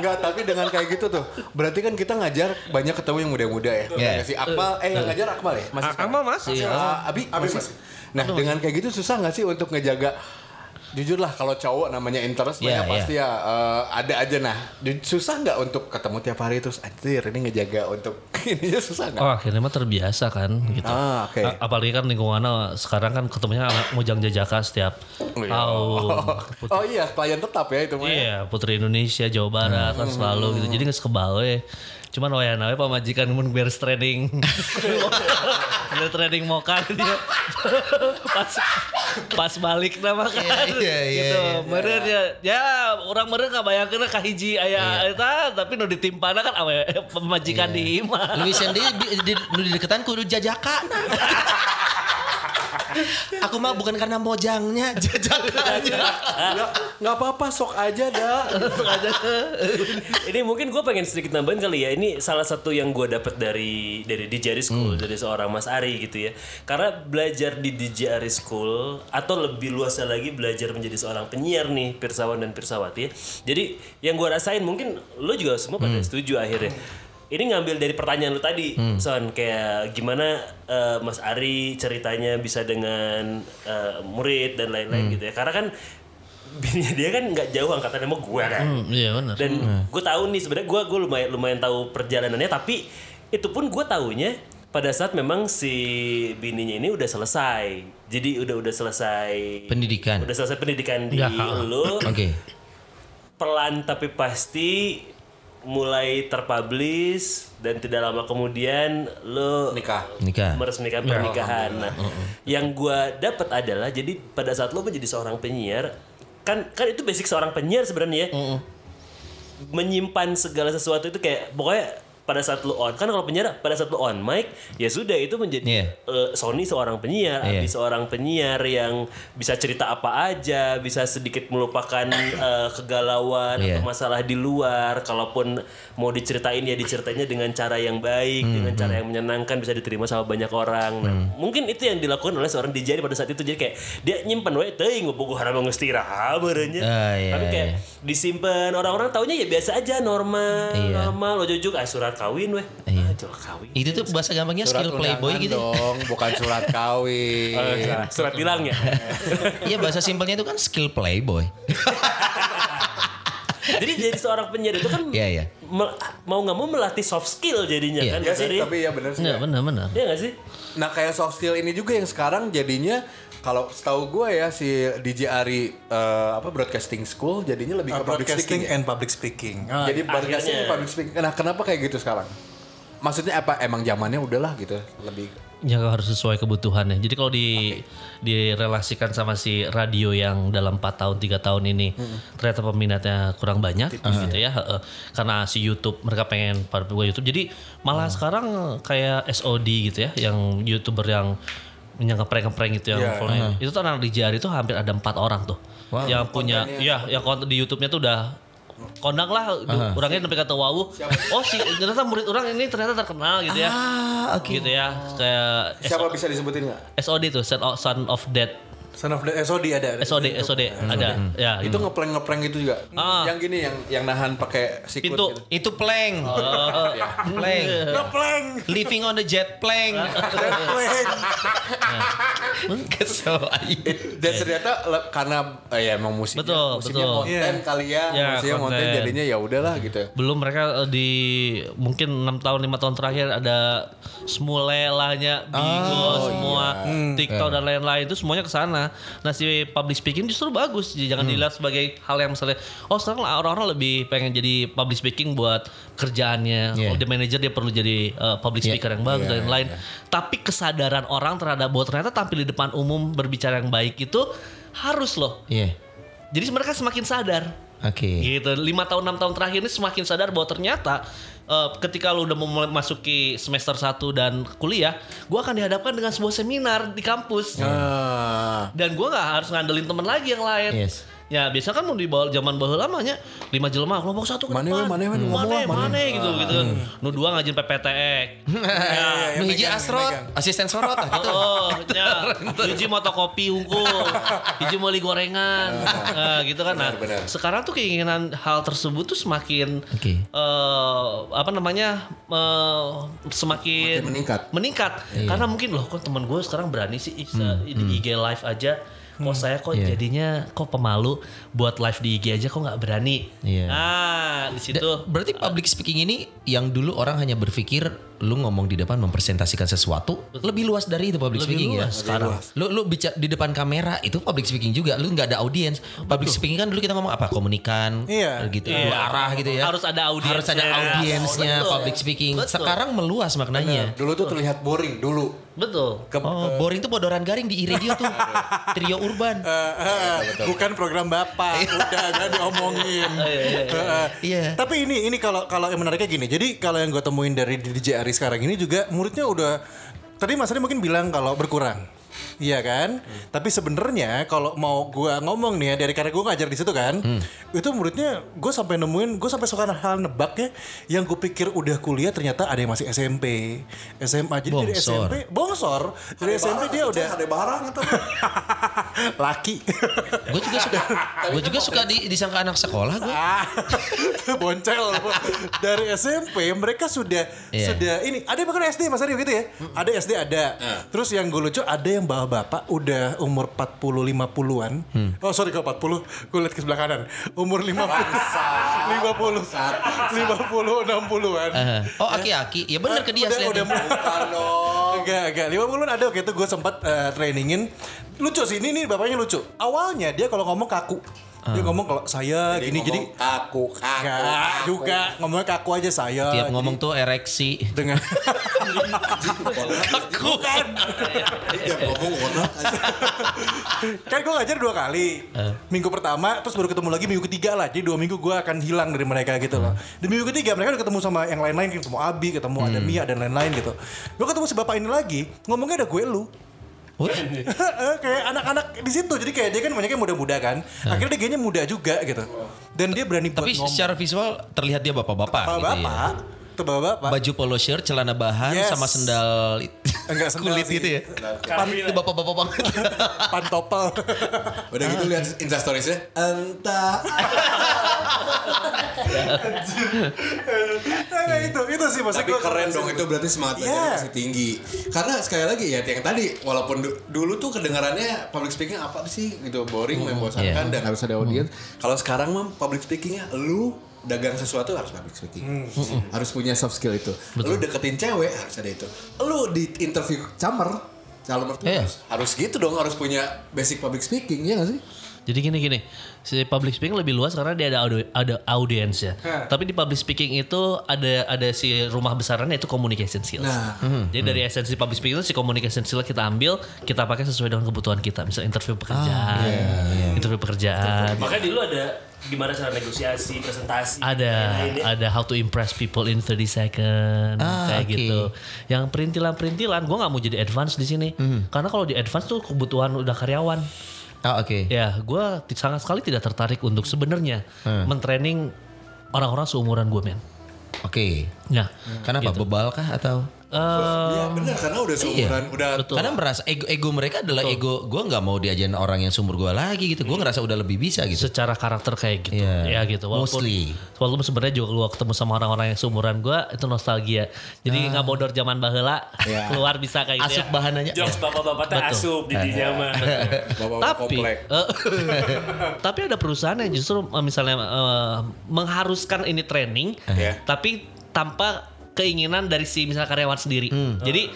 Enggak, tapi dengan kayak gitu tuh, berarti kan kita ngajar banyak ketemu yang muda-muda ya. Iya. Yeah. Si Akmal, eh yang ngajar Akmal ya? Masih? Akmal masih. Ah, Abi, masih. Nah, dengan kayak gitu susah nggak sih untuk ngejaga jujur lah kalau cowok namanya interest yeah, iya. pasti ya eh, ada aja nah susah nggak untuk ketemu tiap hari terus anjir ini ngejaga untuk ininya susah nggak? Oh akhirnya mah terbiasa kan gitu. Ah, oke. A- Apalagi kan lingkungannya sekarang kan ketemunya anak Mojang Jajaka setiap iya. tahun. Oh iya, klien tetap ya itu mah. ya. Iya, Putri Indonesia, Jawa Barat kan selalu gitu. Jadi nggak sekebal Cuman waya nawe pamajikan mun beres training. beres training moka gitu ya. pas pas balik nama kan. Iya, iya, iya, gitu. iya. Meureun ya. Ya, orang meureun kabayangkeun ka hiji aya eta tapi nu ditimpana kan awe pemajikan di imah. Luis yang di, di, di, di deketan kudu jajakan. Aku mah bukan karena mojangnya, jajakannya. Nggak nggak apa-apa, sok aja dah. ini mungkin gue pengen sedikit nambahin kali ya. Ini salah satu yang gue dapat dari dari DJ Ari School dari seorang Mas Ari gitu ya. Karena belajar di DJ Ari School atau lebih luasnya lagi belajar menjadi seorang penyiar nih Pirsawan dan Pirsawati. ya. Jadi yang gue rasain mungkin lo juga semua pada setuju akhirnya. Ini ngambil dari pertanyaan lu tadi, Son, kayak gimana eh, Mas Ari ceritanya bisa dengan eh, murid dan lain-lain gitu ya. Karena kan bininya dia kan nggak jauh angkatannya sama gue kan Hmm, iya benar. dan gue tahu nih sebenarnya gue gue lumayan lumayan tahu perjalanannya tapi itu pun gue taunya pada saat memang si bininya ini udah selesai jadi udah udah selesai Pendidikan. udah selesai pendidikan di Ya. lo Oke. pelan tapi pasti mulai terpublish dan tidak lama kemudian lo Nikah. Nikah. meresmikan pernikahan. Nah, yang gua dapat adalah jadi pada saat lo menjadi seorang penyiar kan kan itu basic seorang penyiar sebenarnya ya. Menyimpan segala sesuatu itu kayak pokoknya pada saat lo on kan kalau penyiar pada saat lo on mic ya sudah itu menjadi Iya. eh, Sony seorang penyiar, Iya. Abi seorang penyiar yang bisa cerita apa aja, bisa sedikit melupakan eh, kegalauan Iya. atau masalah di luar. Kalaupun mau diceritain ya diceritainnya dengan cara yang baik, Hmm, dengan cara yang menyenangkan, bisa diterima sama banyak orang. Nah, mungkin itu yang dilakukan oleh seorang DJ pada saat itu. Jadi kayak dia nyimpen we teuing bogo harama ngestiraha beureunya. Ah, iya, Tapi kayak iya. disimpan orang-orang taunya ya biasa aja normal, Iya. normal lo jujuk ah surat kawin weh. Iya. Ah, surat kawin. Itu tuh bahasa gampangnya Surat skill playboy undangan gitu. dong, bukan surat kawin. Eh, surat bilang ya. Iya bahasa simpelnya itu kan skill playboy. Jadi jadi seorang penyiar itu kan Iya iya. Me- mau nggak mau melatih soft skill jadinya Iya. kan. Ya sih, tapi ya bener sih. Enggak benar-benar. Iya nggak sih? Nah kayak soft skill ini juga yang sekarang jadinya kalau setahu gue ya si DJ Ari eh, apa broadcasting school jadinya lebih ke Uh, public broadcasting speaking. ya? and public speaking. Ah, Jadi broadcasting and public speaking. Nah kenapa kayak gitu sekarang? Maksudnya apa emang zamannya udahlah gitu lebih Ya harus sesuai kebutuhannya. Jadi kalau di direlasikan sama si radio yang dalam 4 tahun 3 tahun ini ternyata peminatnya kurang banyak gitu ya. heeh. Karena si YouTube mereka pengen pada YouTube. Jadi malah sekarang kayak SOD gitu ya yang YouTuber yang yang ngeprank-ngeprank gitu yang Iya. follow- itu tuh anak di Jari itu hampir ada empat orang tuh yang punya ya yang konten di YouTube-nya tuh udah kondang lah orangnya sampai kata wow oh si ternyata murid orang ini ternyata terkenal gitu ya. Ah, oke. gitu ya kayak Siapa bisa disebutin nggak? SOD tuh Son of, Son of Dead Son of the SOD ada. ada. SOD SOD ada ya Itu ngeprank ngeprank gitu juga. Ah. Yang gini yang yang nahan pakai sikut pintu gitu. Itu plank. plank. Ngepleng. Living on the jet plank. Ngepleng. Kesel aja. Dan ternyata karena eh, ya emang musiknya, Betul, musiknya betul. konten Iya. kali ya, Ya, musiknya konten konten. jadinya ya udahlah gitu. belum mereka eh, di mungkin enam tahun lima tahun terakhir ada semulelahnya Bigo semua TikTok dan lain-lain itu semuanya ke sana. Nah si public speaking justru bagus jangan dilihat sebagai hal yang misalnya oh sekarang orang-orang lebih pengen jadi public speaking buat kerjaannya. Yeah. Oh the manager dia perlu jadi eh, public Yeah. speaker yang bagus dan lain-lain. Tapi kesadaran orang terhadap bahwa ternyata tampil di depan umum berbicara yang baik itu harus loh. Iya. Jadi mereka semakin sadar Oke. gitu lima tahun enam tahun terakhir ini semakin sadar bahwa ternyata eh, ketika lu udah mau mulai masuki semester 1 dan kuliah gua akan dihadapkan dengan sebuah seminar di kampus Ah. dan gua nggak harus ngandelin temen lagi yang lain Yes. Ya biasa kan mau di bawah zaman baheula lamanya lima jelema kelompok satu ke depan we, ngomong mane lah, mane. mane gitu gitu nu dua ngajin PPTE Nu hiji Asrot, asisten sorot ah, gitu. Oh, ya. Hiji mau kopi unggul, hiji mau gorengan, nah, gitu kan. Nah, Benar, benar. sekarang tuh keinginan hal tersebut tuh semakin Oke. eh, apa namanya eh, semakin, Semakin meningkat. meningkat. Karena mungkin loh, kok teman gue sekarang berani sih bisa di IG live aja. Kok saya kok Iya. jadinya kok pemalu buat live di IG aja kok nggak berani. Iya. Nah, di situ Da- berarti public speaking ini yang dulu orang hanya berpikir lu ngomong di depan mempresentasikan sesuatu lebih luas dari itu public Lebih speaking ya luas sekarang. Lu lu bicara di depan kamera itu public speaking juga. Lu nggak ada audiens. Public speaking kan dulu kita ngomong apa? Komunikan Iya. gitu Iya. dua arah gitu ya. Harus ada Harus ada audiensnya. Betul. public speaking. Betul. Sekarang meluas maknanya. Dulu tuh terlihat boring dulu. betul. Ke, Oh, boring tuh bodoran garing di iRadio tuh. Trio Urban. Eh, eh, bukan program bapak, udah gak diomongin. Eh, Iya. Tapi ini ini kalau kalau yang menariknya gini. Jadi kalau yang gue temuin dari DJ sekarang ini juga muridnya udah tadi Mas Ari mungkin bilang kalau berkurang. Iya kan? Tapi sebenarnya kalau mau gua ngomong nih ya dari karena gua ngajar di situ kan, itu muridnya gue sampai nemuin, gue sampai suka hal nebak ya, yang gue pikir udah kuliah ternyata ada yang masih SMP, SMA. Jadi dari Bongsor. SMP, bongsor. Dari SMP dia udah ada barang itu. laki. Gue juga suka. Gue juga suka di, disangka anak sekolah gue. Ah, boncel dari SMP mereka sudah Iya. sudah ini ada yang bahkan SD Mas Aryo gitu ya ada SD ada terus yang gue lucu ada yang bawa bapak udah umur 40 50-an oh sorry kalau 40 gue lihat ke sebelah kanan. Umur 50 50 50 60-an Eh, oh aki-aki, ya bener ke dia udah, udah enggak enggak. 50-an ada. Waktu itu gue sempat eh, trainingin. Lucu sih. Ini nih bapaknya lucu. Awalnya dia kalau ngomong kaku dia ngomong kalau saya gini jadi aku Enggak juga ngomongnya kaku aja saya. Tiap Jadi ngomong tuh ereksi. dengan bukan. kan gue ngajar dua kali. Minggu pertama terus baru ketemu lagi minggu ketiga lah. Jadi dua minggu gue akan hilang dari mereka gitu loh. Di minggu ketiga mereka udah ketemu sama yang lain-lain, ketemu Abi, ketemu ada Mia dan lain-lain gitu. Gue ketemu si bapak ini lagi, ngomongnya ada gue lu. kayak anak-anak di situ. Jadi kayak dia kan banyaknya muda-muda kan. Akhirnya dia kayaknya muda juga gitu. Dan dia berani buat Tapi ngomong. secara visual terlihat dia bapak-bapak. gitu ya. Bapak itu bapak-bapak Baju polo shirt, celana bahan Yes. sama sendal Enggak sendal kulit sih. gitu ya. Itu bapak-bapak banget. pantopel Udah gitu lihat instastoriesnya. Entah. Nah, itu itu sih maksud Tapi keren dong itu berarti semangat Iya. masih tinggi. Karena sekali lagi ya yang tadi walaupun du- dulu tuh kedengarannya public speaking apa sih gitu boring, membosankan Iya. dan harus ada audiens. Kalau sekarang mah public speakingnya lu dagang sesuatu harus public speaking. Harus punya soft skill itu. Lu deketin cewek harus ada itu. Lu di interview camer calon mertua Iya. harus, harus gitu dong harus punya basic public speaking ya gak sih? Jadi gini gini, si public speaking lebih luas karena dia ada audi- ada audiens ya. Tapi di public speaking itu ada ada si rumah besarnya itu communication skills. Nah. Jadi dari esensi public speaking itu si communication skill kita ambil, kita pakai sesuai dengan kebutuhan kita. Misal interview pekerjaan, interview pekerjaan. Makanya dulu ada gimana cara negosiasi, presentasi, Ada lain-lain ya. ada how to impress people in 30 second Ah, kayak oke. gitu. Yang perintilan-perintilan gue nggak mau jadi advance di sini. Karena kalau di advance tuh kebutuhan udah karyawan. Ah oke. Ya, gue sangat sekali tidak tertarik untuk sebenarnya mentraining orang-orang seumuran gue men. Oke. Nah, Kenapa bebal kah atau? Eh, Iya benar karena udah seumuran, udah Karena merasa ego ego mereka adalah ego gue nggak mau diajarin orang yang seumur gue lagi gitu. Gue ngerasa udah lebih bisa gitu. secara karakter kayak gitu Iya. ya gitu walaupun Mostly. walaupun sebenarnya juga gua ketemu sama orang-orang yang seumuran gue itu nostalgia jadi nggak bodor zaman baheula keluar bisa kayak gitu Asup ya bahananya. Jokes bapak-bapak teh Betul. asup di bawa tapi komplek. eh, tapi ada perusahaan yang justru eh, misalnya eh, mengharuskan ini training Ya. tapi tanpa keinginan dari si misalnya karyawan sendiri. Jadi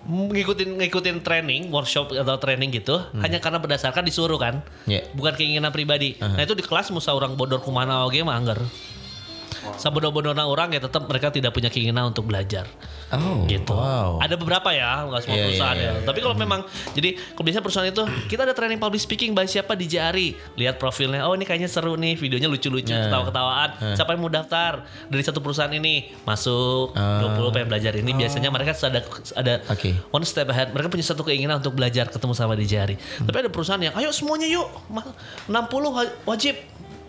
ngikutin ngikutin training workshop atau training gitu hanya karena berdasarkan disuruh kan Ya. bukan keinginan pribadi. Nah itu di kelas musa orang bodor kumana oge mah anggar sabodo-bodona orang ya tetap mereka tidak punya keinginan untuk belajar Oh, gitu. wow. Ada beberapa ya, nggak semua Iya, perusahaan iya, ya. iya, Tapi kalau memang jadi kalau biasanya perusahaan itu kita ada training public speaking by siapa di Jari. Lihat profilnya. Oh, ini kayaknya seru nih, videonya lucu-lucu, Nah. ketawa-ketawaan. Siapa yang mau daftar dari satu perusahaan ini? Masuk 20 pengen belajar ini. Biasanya mereka ada ada Ah. Oke. one step ahead. Mereka punya satu keinginan untuk belajar ketemu sama di Jari. Hmm. Tapi ada perusahaan yang ayo semuanya yuk. Ma- 60 wa- wajib.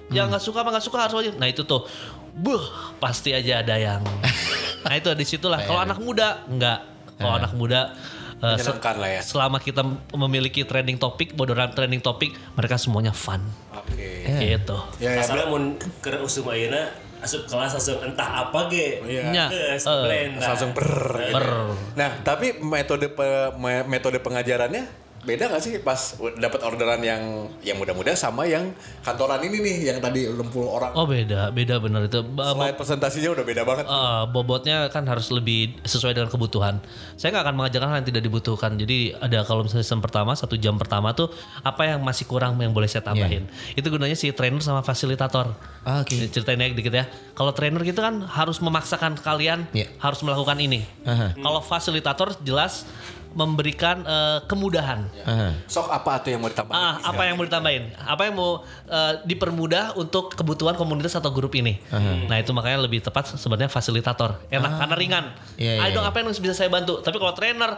Yang Hmm. nggak suka apa nggak suka harus wajib. Nah, itu tuh Buh, pasti aja ada yang. nah itu di situlah. Kalau anak muda enggak. Kalau anak muda se- Menyenangkan lah ya. selama kita memiliki trending topik, bodoran trending topik, mereka semuanya fun. Oke. Gitu. Ya ya. Asalnya mun keur usum ayeuna asup kelas asup entah apa ge. Nya, Geus, eh, blend. Langsung ber. Ber. Nah, tapi metode pe- me- metode pengajarannya beda gak sih pas dapat orderan yang yang muda-muda sama yang kantoran ini nih yang tadi 60 orang. Oh beda, beda bener itu. Slide presentasinya udah beda banget. Eh, bobotnya kan harus lebih sesuai dengan kebutuhan. Saya nggak akan mengajarkan hal yang tidak dibutuhkan. Jadi ada kalau misalnya season pertama satu jam pertama tuh apa yang masih kurang yang boleh saya tambahin. Itu gunanya si trainer sama fasilitator. Ah, oke. Ceritain aja dikit ya. Kalau trainer gitu kan harus memaksakan kalian Iya. harus melakukan ini. Aha. Kalau fasilitator jelas memberikan eh, kemudahan. Aha. Sok apa tuh yang mau ditambahin? Ah, apa yang mau ditambahin? Apa yang mau eh, dipermudah untuk kebutuhan komunitas atau grup ini? Nah itu makanya lebih tepat sebenarnya fasilitator. Enak karena ringan. Iya, iya, Ayo dong iya. apa yang bisa saya bantu? Tapi kalau trainer,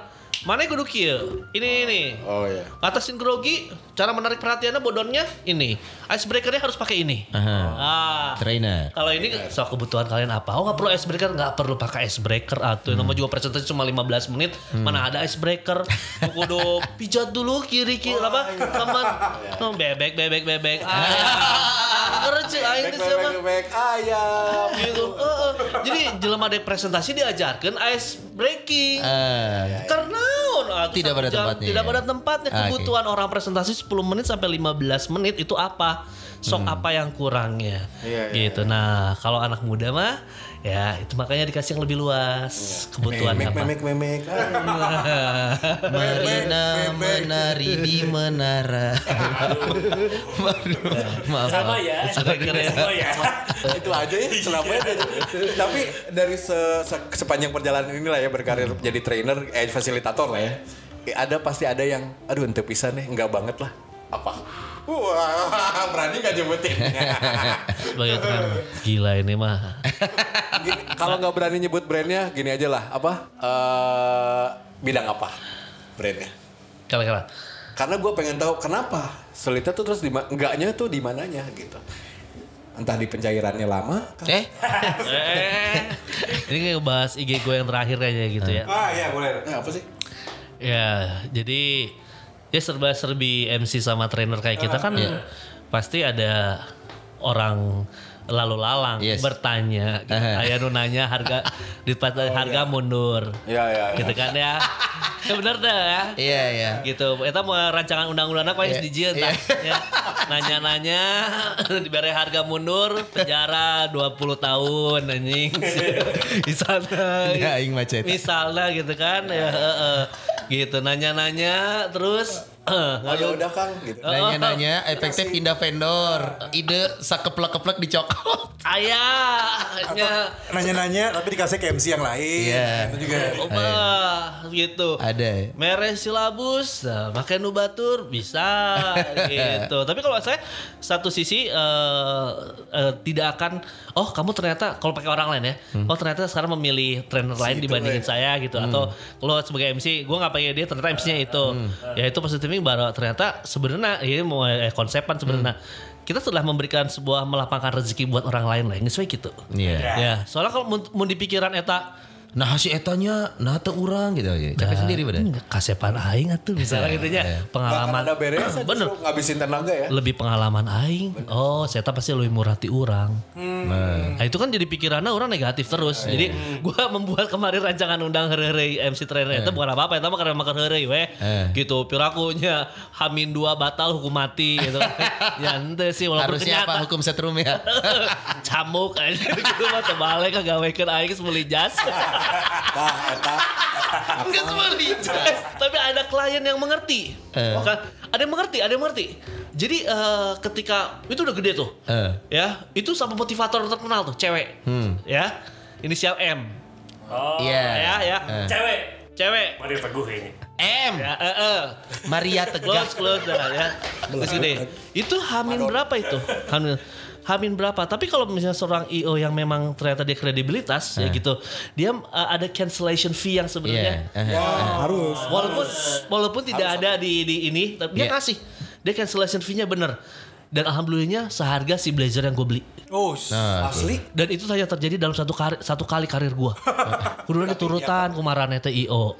mana kudu kieu? Ini ini. Oh iya. Atasin grogi, cara menarik perhatiannya bodonnya ini. Icebreakernya harus pakai ini. Aha. Ah. Trainer. Kalau ini soal kebutuhan kalian apa? Oh nggak perlu icebreaker, nggak perlu pakai icebreaker. Atuh, nama juga presentasi cuma 15 menit. Mana ada icebreaker? Kudu pijat dulu kiri kiri apa? Teman, oh, bebek bebek bebek. Ayam. Ngerti aing Back, teh sama. back, back, ayam. Gitu. Heeh. Jadi jelema ada presentasi diajarkan ice breaking. Ah, Karena atuh, Tidak satu pada jam, tempatnya. Tidak pada tempatnya. Ah. Kebutuhan orang presentasi 10 menit sampai 15 menit itu apa? Sok apa yang kurangnya? Iya, iya, gitu. Nah, kalau anak muda mah ya itu makanya dikasih yang lebih luas kebutuhannya Memek, apa. memek, memek. Marina menari di menara. Maaf. Sama ya, semua ya. itu aja ya selamanya aja. tapi dari se- se- sepanjang perjalanan inilah ya berkarir jadi trainer eh fasilitator lah ya eh, ada pasti ada yang aduh ente pisan nih enggak banget lah apa wah berani gak nyebutin Sebagai trainer. Gila ini mah. Kalau nggak berani nyebut brandnya gini aja lah apa Eh, bidang apa brandnya Kira-kira. karena gue pengen tahu kenapa sulitnya tuh terus di enggaknya tuh di mananya gitu entah di pencairannya lama Eh, eh, ini kayak bahas IG gue yang terakhir kayaknya gitu ya. ah iya boleh Eh, apa sih Ya, jadi ya serba-serbi MC sama trainer kayak kita kan pasti ada orang lalu lalang Yes. bertanya, gitu. Nu nanya harga di harga mundur. ya ya, ya. Gitu kan ya. Ya bener dah ya. iya iya. Gitu. Eta mau rancangan undang-undang apa yang dijieun iya. tah. Ya. Nanya-nanya diberi harga mundur penjara 20 tahun anjing. Misalnya Ya, aing macet. Misalnya gitu kan ya heeh. Gitu nanya-nanya terus eh, oh ya udah kang gitu Nanya-nanya, efektif pindah vendor. Ide sakeplek-keplek dicokot. ayahnya Nanya-nanya tapi dikasih ke MC yang lain. Iya. Itu juga. Oba gitu. Ada. Mere silabus, nah, makan nubatur bisa gitu. Tapi kalau saya satu sisi eh, eh, tidak akan, oh kamu ternyata kalau pakai orang lain ya, oh ternyata sekarang memilih trainer lain dibandingin saya gitu. Atau kalau sebagai MC, gue nggak pakai dia ternyata MC-nya itu, ya itu positifnya baru ternyata sebenarnya ini mau eh, konsepan sebenarnya. kita telah memberikan sebuah melapangkan rezeki buat orang lain lah. Nggak gitu. Iya. Ya, soalnya kalau mun, mun di pikiran eta Nah si etanya nah teu urang gitu ya. Capek sendiri pada. Hmm, kasepan aing atuh misalnya gitu ya. Pengalaman Bahkan ada beres Bener. ngabisin tenaga ya. lebih pengalaman aing. Oh, saya pasti lebih murah ti urang. Nah, itu kan jadi pikirannya orang negatif terus. Jadi gua membuat kemarin rancangan undang heureuy MC trainer itu bukan apa-apa, itu mah karena makan heureuy we. Gitu, pirakunya Hamin dua batal hukum mati gitu. ya ente sih walaupun Harusnya apa hukum setrum ya? camuk aja gitu mah terbalik kagawekeun aing semuli jas. Nah, eta Enggak seperti Tapi ada klien yang mengerti. Bukan, ada yang mengerti, ada yang mengerti. Jadi eh, ketika itu udah gede tuh. Eh. Ya, itu sama motivator terkenal tuh, cewek. Ya. Inisial M. Oh, Iya. Ya, ya. Eh. cewek. Cewek. Mario Teguh kayaknya. M. Ya, eh, eh. Maria Tegak. Close, close dah ya. Terus gini. Itu hamin berapa itu? Hamin Hamin berapa? Tapi kalau misalnya seorang IO yang memang ternyata dia kredibilitas ya gitu, dia eh, ada cancellation fee yang sebenarnya Iya. harus. walaupun walaupun tidak ada di di ini tapi dia Iya. kasih dia cancellation fee-nya bener dan alhamdulillahnya seharga si blazer yang gue beli. Oh, Asli. dan itu hanya terjadi dalam satu kari, satu kali karir gue kudu diturutan kumaran eta IO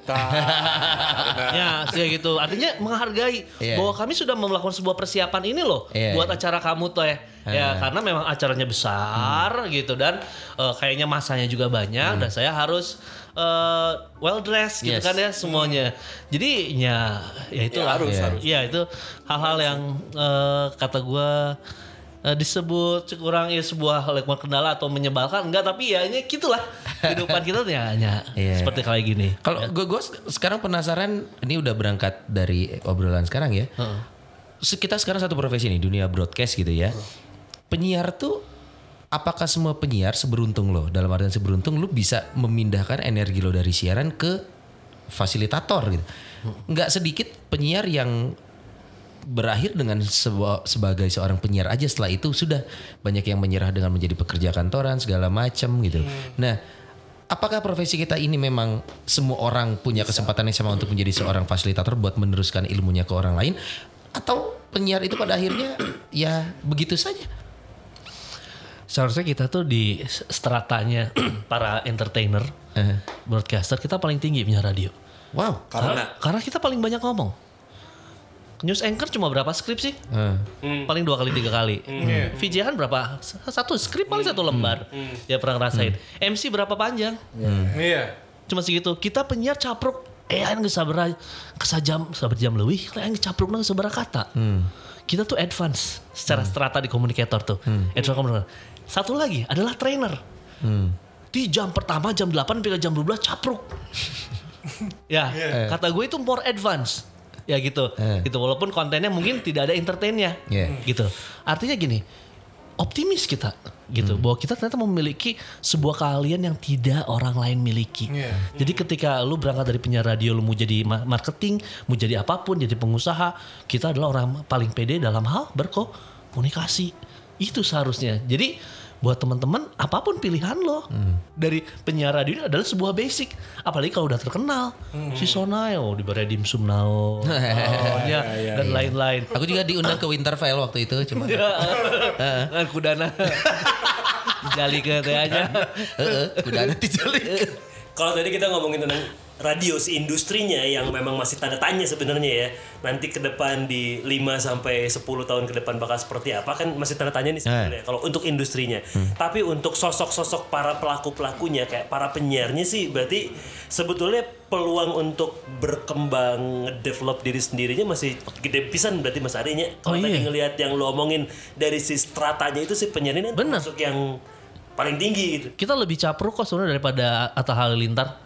ya kayak gitu. Artinya menghargai Iya. bahwa kami sudah melakukan sebuah persiapan ini loh Iya, buat iya. acara kamu tuh ya. Ya karena memang acaranya besar Hmm. gitu dan eh, kayaknya masanya juga banyak dan saya harus eh, well dressed gitu Yes. kan ya semuanya jadi ya ya itu Ya, harus, ya, harus. ya itu hal-hal yang eh, kata gue eh, disebut kurang ya sebuah lekuan kendala atau menyebalkan enggak tapi ya ini gitulah kehidupan kita tuh ya, ya Iya. seperti kayak gini Kalau gue gue sekarang penasaran ini udah berangkat dari obrolan sekarang ya. Se- Kita sekarang satu profesi nih dunia broadcast gitu ya. Penyiar tuh apakah semua penyiar seberuntung lo dalam artian seberuntung lu bisa memindahkan energi lo dari siaran ke fasilitator gitu. Nggak sedikit penyiar yang berakhir dengan sebuah, sebagai seorang penyiar aja setelah itu sudah banyak yang menyerah dengan menjadi pekerja kantoran segala macam gitu. Nah, apakah profesi kita ini memang semua orang punya kesempatan yang sama untuk menjadi seorang fasilitator buat meneruskan ilmunya ke orang lain atau penyiar itu pada akhirnya ya begitu saja? Seharusnya kita tuh di stratanya para entertainer Eh. broadcaster kita paling tinggi punya radio. Wow. Karena? karena kita paling banyak ngomong. News anchor cuma berapa skrip sih? Eh. paling dua kali tiga kali. VJ kan berapa? Satu skrip paling satu lembar. Ya pernah ngerasain. MC berapa panjang? Iya. cuma segitu. Kita penyiar capruk. Eh aing geus sabaraha kesajam sabar jam leuwih aing caprukna geus sabaraha kata. Kita tuh advance secara strata di komunikator tuh. Advance komunikator satu lagi adalah trainer. Di jam pertama jam 8 sampai jam 12 capruk. Ya kata gue itu more advance ya gitu. Gitu walaupun kontennya mungkin tidak ada entertainnya. Yeah. gitu. Artinya gini optimis kita gitu bahwa kita ternyata memiliki sebuah keahlian yang tidak orang lain miliki. Iya. jadi ketika lu berangkat dari penyiar radio lu mau jadi ma- marketing mau jadi apa pun jadi pengusaha kita adalah orang paling pede dalam hal berkomunikasi itu seharusnya. Jadi buat teman-teman apa pun pilihan lo. Dari penyiar radio ini adalah sebuah basic. Apalagi kalau udah terkenal. Si Sonai oh di dimsum nao. Oh, ya, dan lain-lain. Aku juga diundang ke Winterfell waktu itu cuma kan kudana. Jali ke aja. Ada dijalik. Kalau tadi kita ngomongin tentang radio si industrinya yang memang masih tanda tanya sebenarnya ya. Nanti ke depan di 5 sampai 10 tahun ke depan bakal seperti apa kan masih tanda tanya nih sebenarnya kalau untuk industrinya. Tapi untuk sosok-sosok para pelaku-pelakunya kayak para penyiarnya sih berarti sebetulnya peluang untuk berkembang develop diri sendirinya masih gede pisan berarti Mas Arinya. Kalau Oh, tadi iya. ngelihat yang lo omongin dari si stratanya itu si penyiar ini Bener. termasuk yang paling tinggi gitu. kita lebih capruk kok sebenarnya daripada Atta Halilintar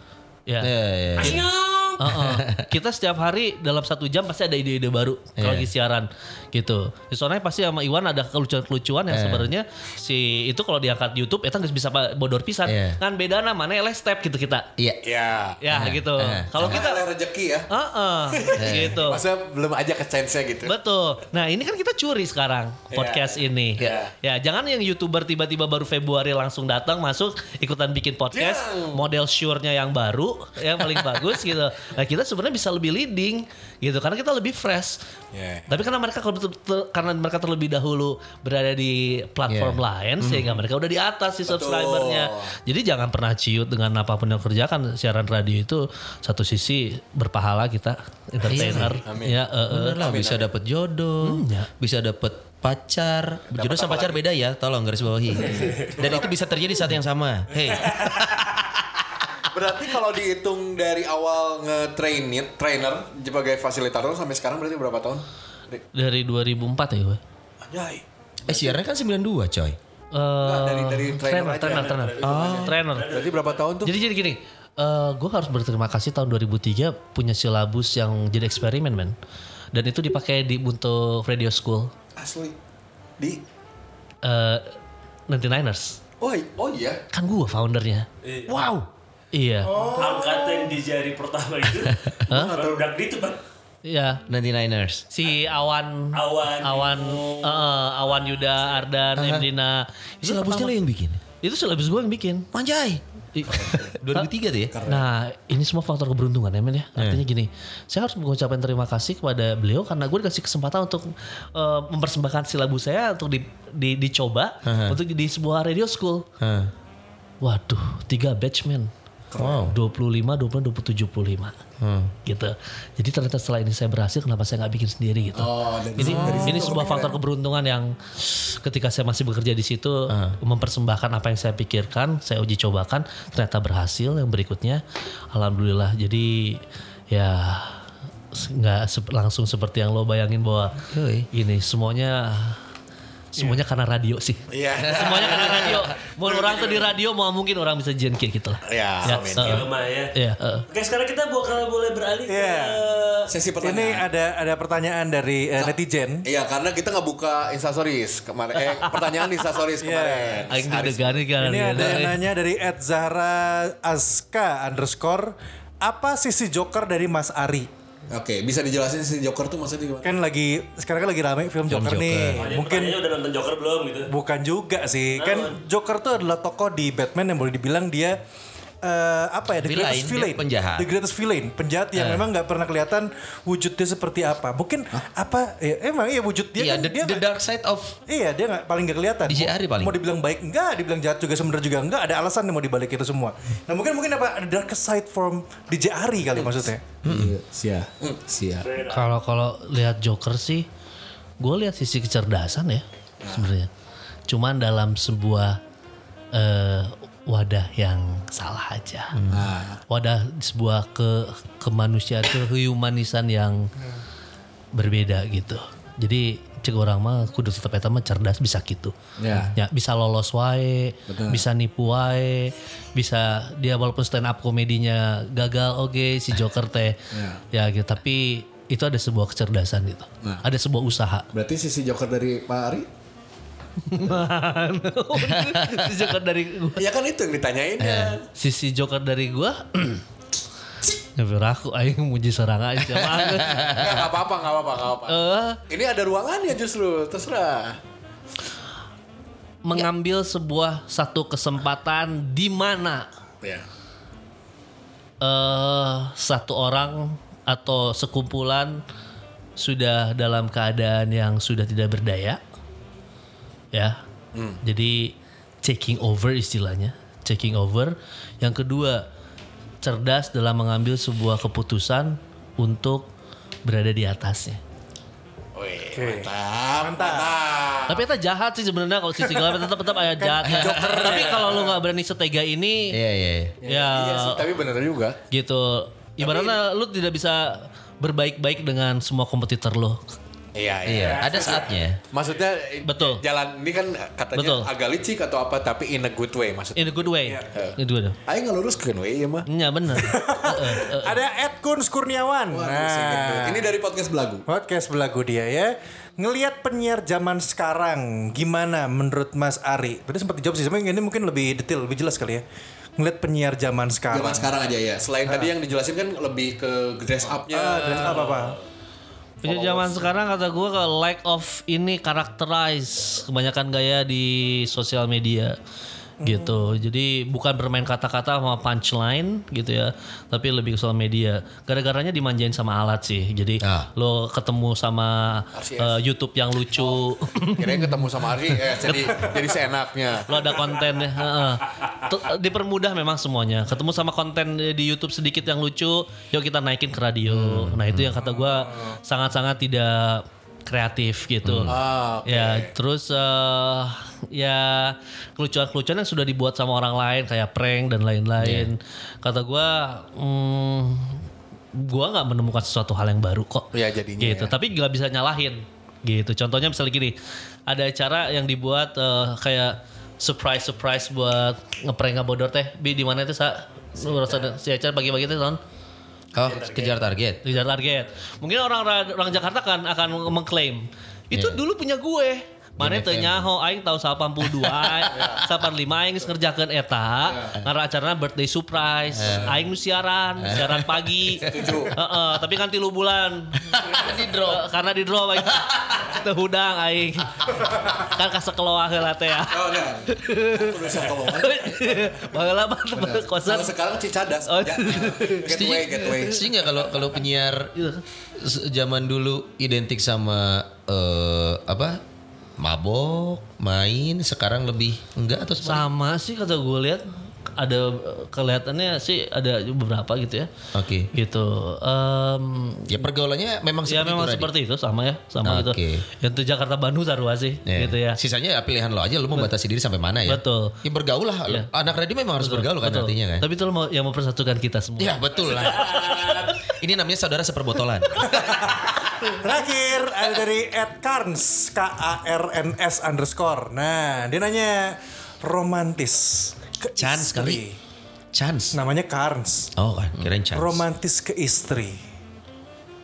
ya Iya, iya. Asyong! Heeh. kita setiap hari dalam satu jam pasti ada ide-ide baru kalau lagi siaran gitu. Soalnya pasti sama Iwan ada kelucuan-kelucuan yang sebenarnya si itu kalau diangkat YouTube itu nggak bisa bodor pisan. Iya. Kan beda namanya les step gitu kita. Iya. ya. Ya gitu. Kalau Kita kita rezeki ya. Heeh, gitu. Masa belum aja ke chance gitu. Betul. Nah ini kan kita curi sekarang podcast ini. Iya. Ya jangan yang youtuber tiba-tiba baru Februari langsung datang masuk ikutan bikin podcast, model sure-nya yang baru, yang paling bagus gitu. Nah kita sebenarnya bisa lebih leading gitu karena kita lebih fresh. Yeah. Tapi karena mereka kalau betul- karena mereka terlebih dahulu berada di platform lain sehingga mereka udah di atas si subscribernya. Jadi jangan pernah ciut dengan apa pun yang kerjakan siaran radio itu satu sisi berpahala kita entertainer. Ya, eh, eh. Bener lah bisa dapet jodoh, bisa dapet pacar. Jodoh sama pacar beda ya, tolong garis bawahi. Dan itu bisa terjadi saat yang sama. Hey, Berarti kalau dihitung dari awal nge-train trainer sebagai fasilitator sampai sekarang berarti berapa tahun? dari 2004 ya gue. Anjay. eh siarannya kan 92 coy. Eh, Enggak, dari- dari trainer trainer, aja. trainer, trainer. trainer. Berarti berapa tahun tuh? Jadi jadi gini, gue harus berterima kasih tahun 2003 punya silabus yang jadi eksperimen men. Dan itu dipakai di untuk radio school Asli. Di eh 99ers. Oh, oh iya. Kan gue foundernya. Wow. Iya. Angkatan di jari pertama itu. Baru udah gitu bang. Iya. 99ers. Si Awan Awan, Awan eh, Awan Yuda Ardan Emdina itu Silabusnya lo yang bikin? itu silabus gue yang bikin Manjay. I- 2003 tuh ya? Nah, ini semua faktor keberuntungan ya, men ya. Artinya gini, saya harus mengucapkan terima kasih kepada beliau karena gue dikasih kesempatan untuk eh, mempersembahkan silabus saya untuk di, di- dicoba untuk di sebuah radio school. Hah. Waduh, tiga batch men. Wow. 25, 20, 20, 75. Gitu. Jadi ternyata setelah ini saya berhasil, kenapa saya nggak bikin sendiri gitu. Oh, dari ini ini sebuah faktor keberuntungan yang ketika saya masih bekerja di situ mempersembahkan apa yang saya pikirkan, saya uji cobakan, ternyata berhasil. Yang berikutnya, alhamdulillah. Jadi ya nggak langsung seperti yang lo bayangin bahwa Yoi. ini semuanya semuanya karena radio sih. Iya. semuanya karena radio. Mau orang tuh di radio mau mungkin orang bisa jengkir gitu lah. Ya, Ya, amin. eh, ya. Iya, eh. Oke sekarang kita bakal boleh beralih Iya. ke Sesi Ini pertanyaan. ada ada pertanyaan dari eh, netizen. Iya, karena kita nggak buka instastories kemarin. Eh, pertanyaan di instastories kemarin. Aing deg-degan kan. Ini ada yang nanya dari Ed Zahra Aska underscore apa sisi Joker dari Mas Ari? Oke, bisa dijelasin si Joker tuh maksudnya gimana? Kan lagi sekarang kan lagi rame film, Joker, Joker. nih. Mungkin Mungkin udah nonton Joker belum gitu. bukan juga sih. Kan Joker tuh adalah tokoh di Batman yang boleh dibilang dia eh, apa ya the Villain, greatest dia villain, penjahat. the greatest villain, penjahat yang memang nggak pernah kelihatan wujudnya seperti apa. Mungkin apa? Ya, emang iya wujud dia Iya, kan the, dia the nggak- dark side of Iya dia nggak paling nggak kelihatan. DJ Mau- Ari paling. Mau dibilang baik enggak, dibilang jahat juga sebenarnya juga enggak. Ada alasan yang mau dibalik itu semua. Nah mungkin mungkin apa ada dark side from DJ Ari kali maksudnya. Iya, sia. Sia. Kalau kalau lihat Joker sih, gue lihat sisi kecerdasan ya sebenarnya. Cuman dalam sebuah eh, wadah yang salah aja. Wadah sebuah ke kemanusiaan, kehumanisan yang berbeda gitu. Jadi cek orang mah kudu tetap eta mah cerdas bisa gitu. Ya. Ya, bisa lolos wae, bisa nipu wae, bisa dia walaupun stand up komedinya gagal oke si Joker teh. Ya gitu, tapi itu ada sebuah kecerdasan gitu. Ada sebuah usaha. Berarti sisi Joker dari Pak Ari? si Joker dari gua. Ya kan itu yang ditanyain ya. Sisi Joker dari gua Ngeber aku aing muji serang aja banget. Nggak nggak apa-apa, nggak apa-apa, nggak apa-apa. Eh, Ini ada ruangannya justru, terserah. mengambil sebuah satu kesempatan di mana Ya. eh satu orang atau sekumpulan sudah dalam keadaan yang sudah tidak berdaya ya. Jadi taking over istilahnya. Taking over. Yang kedua cerdas dalam mengambil sebuah keputusan untuk berada di atasnya. Wih, mantap, mantap. tapi itu jahat sih sebenarnya kalau sisi gelap tetap tetap ayat jahat. Tapi kalau lu nggak berani setega ini Iya iya. iya. ya. Iya sih, tapi bener juga. gitu. Ibaratnya lu tidak bisa berbaik-baik dengan semua kompetitor lu Iya, Iya, ada saatnya. Maksudnya Betul. jalan ini kan katanya Betul. agak licik atau apa tapi in a good way maksudnya. in a good way in a good way Ayo ngeluruskan we ya mah. Ya bener. Ada Ed Kun Kurniawan. Nah, Ini dari podcast belagu. podcast belagu dia ya. Ngelihat penyiar zaman sekarang gimana menurut Mas Ari? Tadi sempat dijawab sih, sebenarnya ini mungkin lebih detail, lebih jelas kali ya. Ngelihat penyiar zaman sekarang. Zaman sekarang aja ya. Selain tadi yang dijelasin kan lebih ke dress up-nya. Ah, dress up apa? Punya zaman sekarang kata gue ke lack of ini karakterize kebanyakan gaya di sosial media. Gitu. Jadi bukan bermain kata-kata sama punchline gitu ya, tapi lebih ke soal media. Gara-garanya dimanjain sama alat sih. Jadi Ah. lo ketemu sama eh, YouTube yang lucu. Kirain ketemu sama Ari eh, jadi jadi seenaknya. lo ada konten ya heeh. Dipermudah memang semuanya ketemu sama konten di YouTube sedikit yang lucu yuk kita naikin ke radio nah itu yang kata gua sangat-sangat tidak kreatif gitu. Ah, oke. ya terus eh, ya kelucuan-kelucuan yang sudah dibuat sama orang lain kayak prank dan lain-lain. Kata gua hmm, gua nggak menemukan sesuatu hal yang baru kok. Iya, jadinya gitu. ya. tapi nggak bisa nyalahin gitu. Contohnya misalnya gini ada acara yang dibuat eh, kayak surprise surprise buat ngeprank bodor teh. Bi di mana itu sa? Si acara bagi-bagi itu non Oh, kejar target. kejar target mungkin orang orang Jakarta kan akan mengklaim itu Iya. dulu punya gue Mana teu nyaho aing tahun 82, 85 aing geus ngerjakeun eta, ngara acarana birthday surprise. Aing nu siaran, siaran pagi. Heeh, tapi kan tilu bulan. di drop. karena di drop aing. Teu hudang aing. kan kasekeloa heula teh ya. Oh enggak. Aku udah ngomong. Baheula mah kosan. Sekarang Cicadas. Oh. Ya. Gateway, gateway. Setuju nggak kalau kalau penyiar zaman dulu identik sama eh, apa mabok, main, sekarang lebih enggak atau seperti Sama sih kata gue lihat ada kelihatannya sih ada beberapa gitu ya. Oke. Gitu. Em, Ya pergaulannya memang ya seperti memang itu, seperti itu sama ya, sama Oke. gitu. Yang Jakarta Bandung sarua sih Ya. gitu ya. Sisanya ya pilihan lo aja, lo mau batasi diri sampai mana ya? Betul. Ya bergaul lah. Anak radio memang harus bergaul kan Betul. artinya kan? Tapi itu mau yang mempersatukan kita semua. Ya betul lah. Ini namanya saudara seperbotolan. Terakhir ada dari Ed Carns K A R N S underscore. Nah dia nanya romantis ke Chance istri. kali. Chance. Namanya Carns. Oh kan, kirain chance. Romantis ke istri.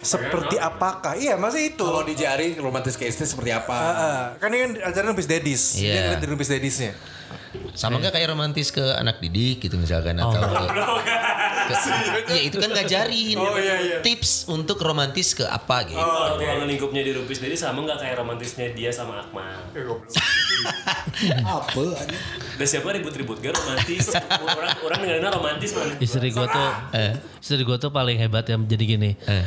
Seperti apakah? Iya masih itu. Kalau di jari romantis ke istri seperti apa? Ah, ah. kan ini kan acaranya Rumpis Dedis. Dia Iya. ngeliat dari Rumpis Dedisnya. Sama nggak kayak romantis ke anak didik gitu misalkan atau ke, ke- Iya itu kan ngajarin tips untuk romantis ke apa gitu. Kalau ruangan lingkupnya di Rupis jadi sama nggak kayak romantisnya dia sama Akmal? Apa? anjing? Udah siapa ribut-ribut gak romantis? orang orang dengerin romantis mana? Istri gua tuh Eh. istri gua tuh paling hebat yang jadi gini. Eh.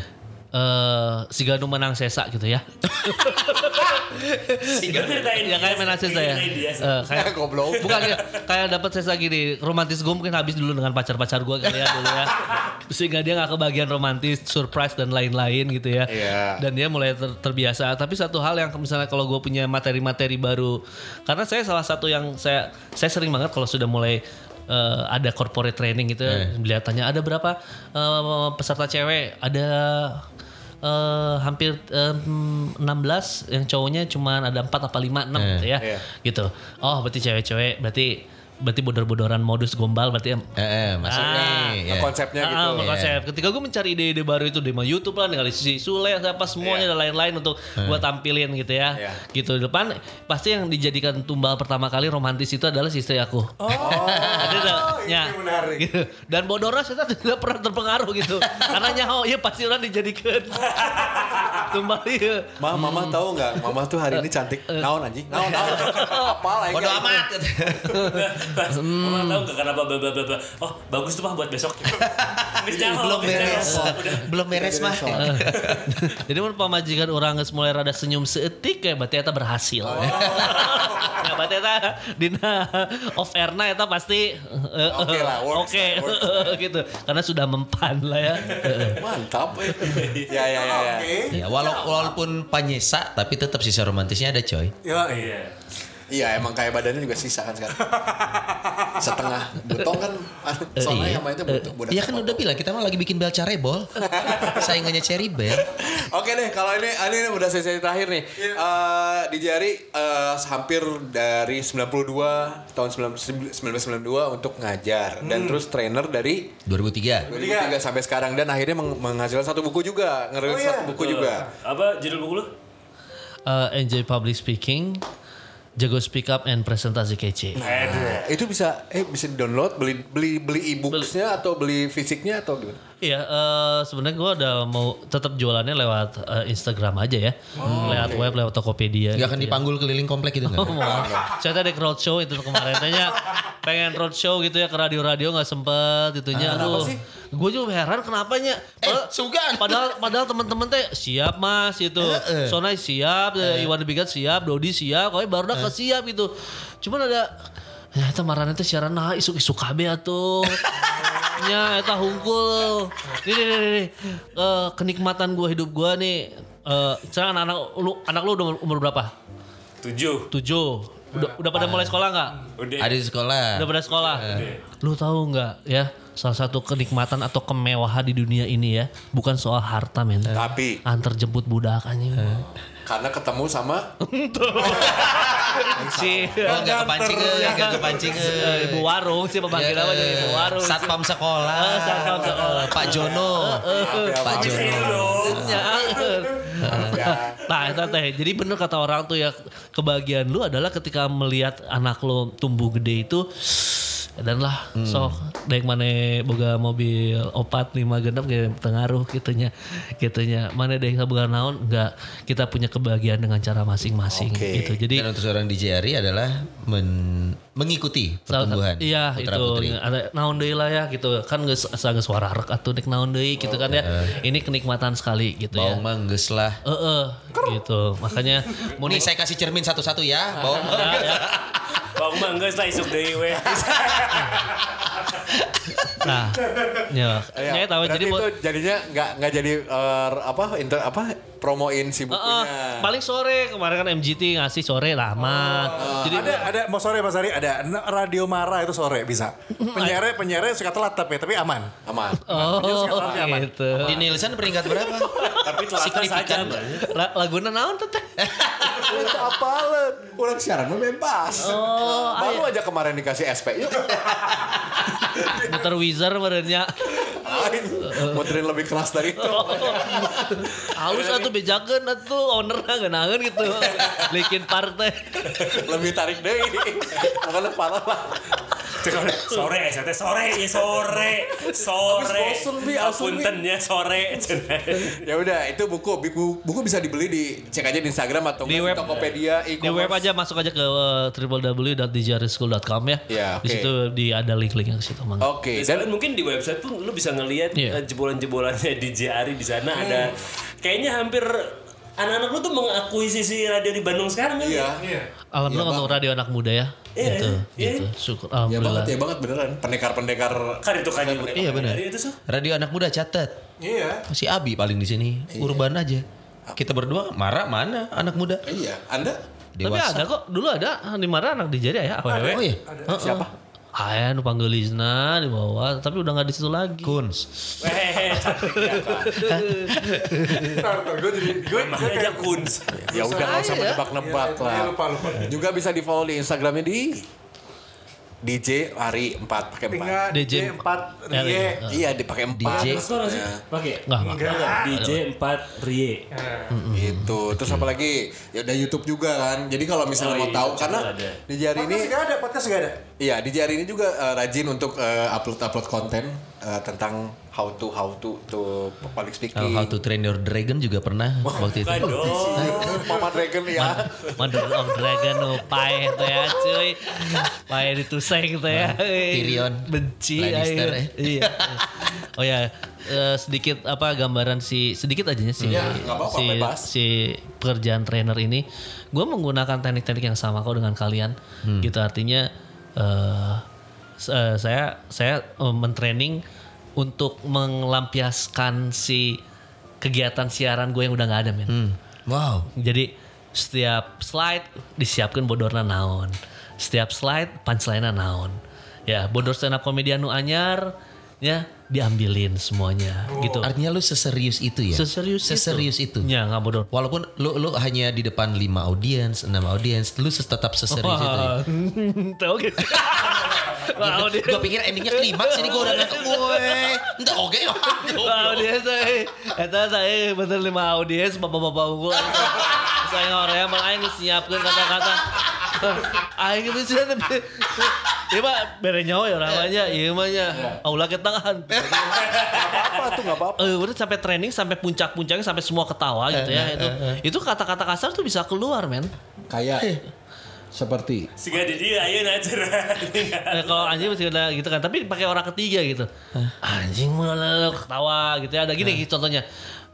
Eh si Ganu menang sesa gitu ya. Ceritain ya kayak menang sesa ya. Eh, kayak Goblok. Bukan kayak, kayak dapat sesa gini. Romantis gue mungkin habis dulu dengan pacar-pacar gue kali ya dulu ya. Sehingga dia nggak kebagian romantis, surprise dan lain-lain gitu ya. Iya. Dan dia mulai ter- terbiasa. Tapi satu hal yang misalnya kalau gue punya materi-materi baru, karena saya salah satu yang saya saya sering banget kalau sudah mulai eh, ada corporate training gitu, lihat tanya ada berapa eh, peserta cewek, ada eh, hampir em, 16 yang cowoknya cuman ada 4 apa 5 6 gitu ya. Iya. Gitu. Oh, berarti cewek-cewek berarti berarti bodor-bodoran modus gombal berarti em- Eh, eh, masuk Ah. nih. ya. Konsepnya Ah, gitu. ah, konsep. Ketika gue mencari ide-ide baru itu di YouTube lah, dengan si Sule, siapa semuanya dan lain-lain untuk gue tampilin gitu ya. Iya. Gitu di depan pasti yang dijadikan tumbal pertama kali romantis itu adalah si istri aku. Oh, dah, ya, menarik. gitu. Dan Bodora saya tidak pernah terpengaruh gitu. Karena nyaho, ya pasti orang dijadikan tumbal iya. Ma, mama tahu nggak? Mama tuh hari ini cantik. Naon anjing? Naon naon. Apa lah Bodo amat. Pas, Mama tahu nggak kenapa bla bla bla. Oh bagus tuh pak buat besok. Belum beres. Belum beres mah. Jadi mun pamajikan orang geus mulai rada senyum seetik kayak berarti eta berhasil. ya berarti eta dina off airna eta pasti eh, Oke lah, works Oke gitu. Karena sudah mempan lah ya. Mantap. eh. ya ya ya. ya. Walau, walaupun panyesa tapi tetap sisa romantisnya ada coy. Ya, iya. Iya. Iya emang kayak badannya juga sisa kan sekarang. Setengah butong kan. Soalnya iya. yang mainnya butuh. budak Iya kan udah bilang kita mah lagi bikin bel carebol. Saingannya cherry bell. Oke deh, kalau ini ini udah sesi terakhir nih. Eh, di jari eh, hampir dari 92 tahun 19- 1992 untuk ngajar dan terus trainer dari 2003. 2003 sampai sekarang dan akhirnya meng- menghasilkan satu buku juga, ngerilis Oh, iya. satu buku juga. Apa judul buku lu? Eh, enjoy public speaking, jago speak up and presentasi kece. Itu bisa eh bisa di download, beli beli beli e-booksnya atau beli fisiknya atau gimana? Iya, eh, sebenarnya gue udah mau tetap jualannya lewat eh, Instagram aja ya, lewat web, lewat Tokopedia. Gak akan gitu ya. dipanggul keliling komplek gitu Oh, nggak? mau. Saya tadi ke roadshow itu kemarin tanya pengen roadshow gitu ya ke radio-radio nggak sempet itunya. Aduh, gue juga heran kenapanya. Eh, Padahal- Sugan. Padahal padahal teman-teman teh siap mas itu, Sonai siap, Iwan Bigat siap, Dodi siap, kau baru dah siap itu. Cuman ada ya itu marahnya teh siaran nah isu-isu KB atuh. Nya eta hungkul. Nih nih nih, nih. Eh, kenikmatan gua hidup gua nih eh sekarang anak-anak lu anak lu udah umur berapa? Tujuh. Tujuh. Udah, udah pada mulai sekolah nggak? Udah. Ada di sekolah. Udah pada sekolah. Lu tahu nggak ya? Salah satu kenikmatan atau kemewahan di dunia ini ya, bukan soal harta men. Tapi Antar jemput budak anjing. Karena ketemu sama Si Oh gak kepancing eh, gak kepancing eh. Eh, ibu warung sih pemanggil apa jadi ibu warung. Satpam sekolah. Eh, satpam sekolah. Eh, Pak Jono. Pak Jono. Ya, ya, Nah, itu teh. Jadi bener kata orang tuh ya kebahagiaan lu adalah ketika melihat anak lu tumbuh gede itu dan lah sok dek mana boga mobil opat lima genep kayak pengaruh gitunya gitunya mana dek boga naon enggak kita punya kebahagiaan dengan cara masing-masing Oke. gitu jadi Dan untuk seorang DJ Ari adalah men- mengikuti pertumbuhan Iya putra itu putri. ada naon deui lah ya gitu kan geus asa suara rek atuh dek naon deui gitu kan ya. Ini kenikmatan sekali gitu ya. Bawang mah geus lah. Heeh gitu. Makanya mau Nih saya kasih cermin satu-satu ya. Bawang mah. ya, ya. Bang mah geus lah isuk deui we. Nah, ya, Ya, ya tahu jadi itu jadinya nggak nggak jadi eh, apa inter apa promoin si bukunya. paling sore kemarin kan MGT ngasih sore lama. Jadi ada ada mau sore Mas Ari ada radio Mara itu sore bisa. Penyiarnya penyiarnya suka telat tapi tapi aman. Aman. oh aman. gitu. Di Nielsen peringkat berapa? Tapi telat saja. Laguna naon tuh teh? Itu apalan. Orang siaran bebas. Oh, Baru aja kemarin dikasih SP. Yuk. muter Wizard badannya. Muterin lebih keras dari itu. Halus atuh bejakeun atuh ownerna ngeunaheun gitu. Bikin partai. lebih tarik deh. Makanya parah lah. Sore teh sore ya sore. Sore. Bosen, Bi. Puntennya sore. Ya udah itu buku, buku buku bisa dibeli di cek aja di Instagram atau Di web. Tokopedia, Di web aja masuk aja ke uh, www.djrschool.com ya. Iya, Di oke. situ di ada link-linknya ke situ Mang. Oke, Dan dan mungkin di website pun lu bisa ngelihat Iya. eh, jebolan-jebolannya DJ Ari di sana ada kayaknya hampir anak-anak lu tuh mengakuisisi radio di Bandung sekarang kan? iya. Alhamdulillah untuk radio anak muda ya. Iya, gitu, iya. gitu. Syukur Ya alhamdulillah. banget ya banget beneran. Pendekar-pendekar Kan itu kan Iya, benar. itu so. Radio anak muda catat. Iya. Masih Abi paling di sini. Urban aja. Kita berdua marah mana anak muda? Iya, Anda Tapi Dewasa. ada kok dulu ada di mana anak DJ ya awewe. Oh iya. siapa? Aya nu panggelisna di bawah tapi udah nggak di situ lagi. Kuns. Weh, cantik. Gue jadi gue Namanya aja Kuns. Ya udah nggak usah Saya. menebak-nebak Iya, lah. lupa, lupa. Juga bisa di follow di Instagramnya di DJ Ari 4 pakai 4. tinggal DJ DJ 4 Rie. Rie. Iya dipakai 4. DJ. Sih. Pakai. Enggak, enggak. DJ 4 Rie. Gitu. Terus apa lagi? Ya udah YouTube juga kan. Jadi kalau misalnya Oh, mau iya, tahu YouTube karena di jari ini Podcast gak ada, podcast gak ada. Iya, di jari ini juga eh, rajin untuk eh, upload-upload konten eh, tentang how to how to to public Oh, speaking. how to train your dragon juga pernah waktu itu. Dong. Mama Dragon ya. Mother of Dragon nu pae teh ya cuy. Pae dituseng teh ya. Tyrion. Benci Lannister, eh. Iya. Oh ya, eh, sedikit apa gambaran si sedikit aja si nggak apa-apa, si, bebas. si pekerjaan trainer ini. Gue menggunakan teknik-teknik yang sama kok dengan kalian. Hmm. Gitu artinya eh eh, saya saya eh, mentraining untuk melampiaskan si kegiatan siaran gue yang udah nggak ada men. Hmm. Wow. Jadi setiap slide disiapkan bodorna naon. Setiap slide punchline naon. Ya, bodor stand up komedian nu anyar ya diambilin semuanya gitu. Artinya lu seserius itu ya? Seserius itu. Seserius itu. Ya, nggak bodor. Walaupun lu lu hanya di depan 5 audiens, 6 audiens, lu tetap seserius itu. Ya? Tahu sih? Wow, dia. Gue pikir endingnya klimaks ini gue udah ngantuk gue. Enggak oke. Wow, dia saya. Eta saya bener lima audiens bapak-bapak unggul. Saya ngorek malah aing geus nyiapkeun kata-kata. Aing itu sih Iya pak, bere nyawa ya namanya, iya namanya. Aula ke tangan. apa tuh nggak apa-apa. Eh, udah sampai training sampai puncak-puncaknya sampai semua ketawa gitu ya itu itu kata-kata kasar tuh bisa keluar men Kayak seperti. Siga di dia ayo acara. Eh, kalau anjing masih ada gitu kan. Tapi pakai orang ketiga gitu. Anjing malah ketawa gitu ya. Ada gini gitu contohnya.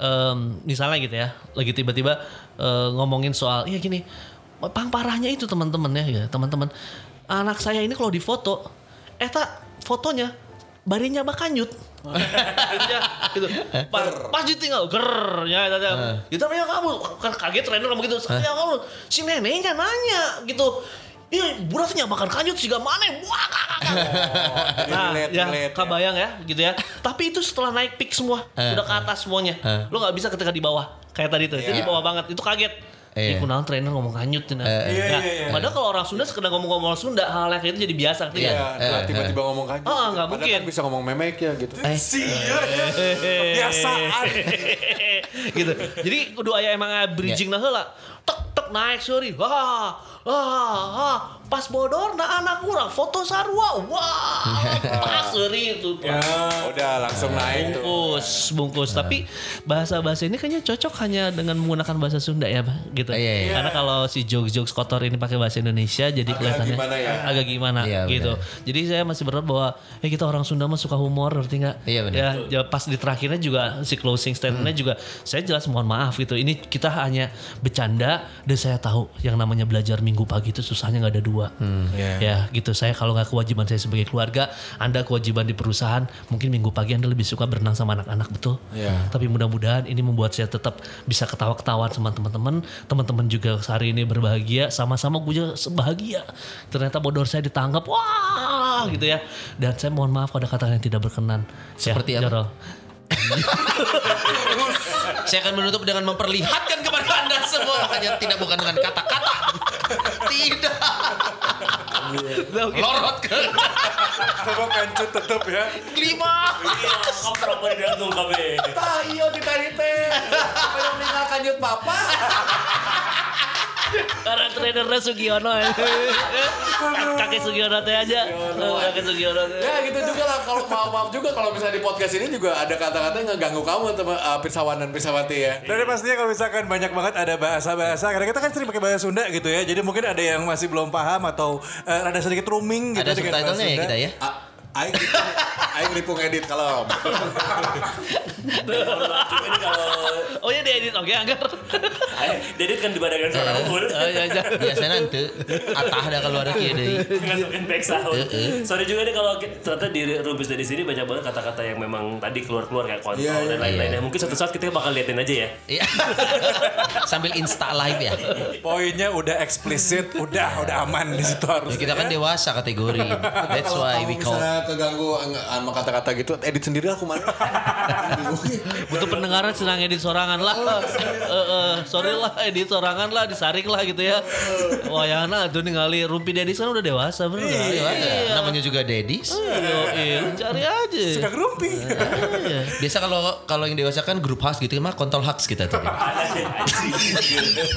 Em, misalnya gitu ya. Lagi tiba-tiba eh, ngomongin soal iya gini. Pang parahnya itu teman-teman ya gitu, teman-teman. Anak saya ini kalau difoto eh tak fotonya barinya bakanyut ya, gitu. Pas, pas ditinggal ger ya ya, ya. Gitu ya kamu kan kaget trainer ngomong gitu. Ya kamu si neneknya nanya gitu. Ih, burasnya bakar kanyut sih gak mana Wah, Nah, relate, ya, relate, ya. kebayang ya, gitu ya. Tapi itu setelah naik peak semua, udah ke atas semuanya. Lo nggak bisa ketika di bawah, kayak tadi tuh. Jadi di bawah banget, itu kaget. Iya. Ih, kunaon trainer ngomong kanyut. Nah, Iya, nah, iya, iya. padahal kalau orang Sunda sekedar ngomong-ngomong Sunda, hal kayak itu jadi biasa. ngerti nggak? ya, nah, tiba-tiba ngomong kayak Oh, nggak Padahal mungkin. kan bisa ngomong memek ya gitu. Eh, Kebiasaan. gitu. Jadi kudu aya emang bridging nah heula. Tek tek naik sorry. Wah. Wah, wah. Pas bodor nah anak kurang foto sarua. Wah. Pas sorry itu. Udah langsung naik tuh. Bungkus, bungkus. Tapi bahasa-bahasa ini kayaknya cocok hanya dengan menggunakan bahasa Sunda ya, Pak. Gitu. Iya, iya. Karena kalau si jokes-jokes kotor ini pakai bahasa Indonesia jadi kelihatannya gimana ya? agak gimana Iya, gitu. Jadi saya masih berharap bahwa eh kita orang Sunda mah suka humor, ngerti nggak? Iya. Ya, ya, pas di terakhirnya juga si closing statementnya juga saya jelas mohon maaf gitu. Ini kita hanya bercanda dan saya tahu yang namanya belajar minggu pagi itu susahnya nggak ada dua. Ya gitu. Saya kalau nggak kewajiban saya sebagai keluarga, anda kewajiban di perusahaan, mungkin minggu pagi anda lebih suka berenang sama anak-anak betul. Iya. Tapi mudah-mudahan ini membuat saya tetap bisa ketawa-ketawaan sama teman-teman. Teman-teman juga hari ini berbahagia, sama-sama gue juga bahagia. Ternyata bodor saya ditangkap, wah gitu ya. Dan saya mohon maaf kalau ada kata yang tidak berkenan. Seperti ya, apa? Saya akan menutup dengan memperlihatkan kepada anda semua makanya tidak bukan dengan kata-kata. Tidak. Lorot ke Coba kancut tetep ya. kelima. Iya, kamu apa digantung kabe. Tah iya ditanya teh. Apa meninggal kanjut papa? Karena trainernya Sugiono ya. Kakek Sugiono teh aja. Kakek Sugiono teh. Ya gitu juga lah kalau maaf maaf juga kalau misalnya di podcast ini juga ada kata-kata yang ngeganggu kamu teman uh, pirsawan dan pirsawati ya. Dan pastinya kalau misalkan banyak banget ada bahasa-bahasa karena kita kan sering pakai bahasa Sunda gitu ya. Jadi mungkin ada yang masih belum paham atau eh, ada sedikit rooming gitu Ada dengan bahasa subtitlenya ya kita ya. A- Aing aing ripung edit kalau Oh ya diedit oke anggar. eh, Dedit kan dibadakan seorang full. Oh iya iya. Biasanya nanti atah ada keluar kieu deui. Masukin back sound. Sorry juga nih kalau ternyata di Rubis dari sini banyak banget kata-kata yang memang tadi keluar-keluar kayak kontrol Iya, iya. dan lain-lainnya. Iya. Mungkin suatu saat kita bakal liatin aja ya. Iya. Sambil insta live ya. Poinnya udah eksplisit, udah udah aman di situ harus. Ya, kita kan dewasa kategori. That's why we call misalnya keganggu ang- sama kata-kata gitu, edit sendiri aku mana? Untuk pendengaran senang edit sorangan lah. Eh, eh, sorry lah edit sorangan lah disaring lah gitu ya. Wayana tuh ningali Rumpi Dedis kan udah dewasa bro. Iya, namanya juga Dedis. Iya, cari aja. Suka gerumpi. Iya. Biasa kalau kalau yang dewasa kan grup house gitu mah kontol haks kita tuh.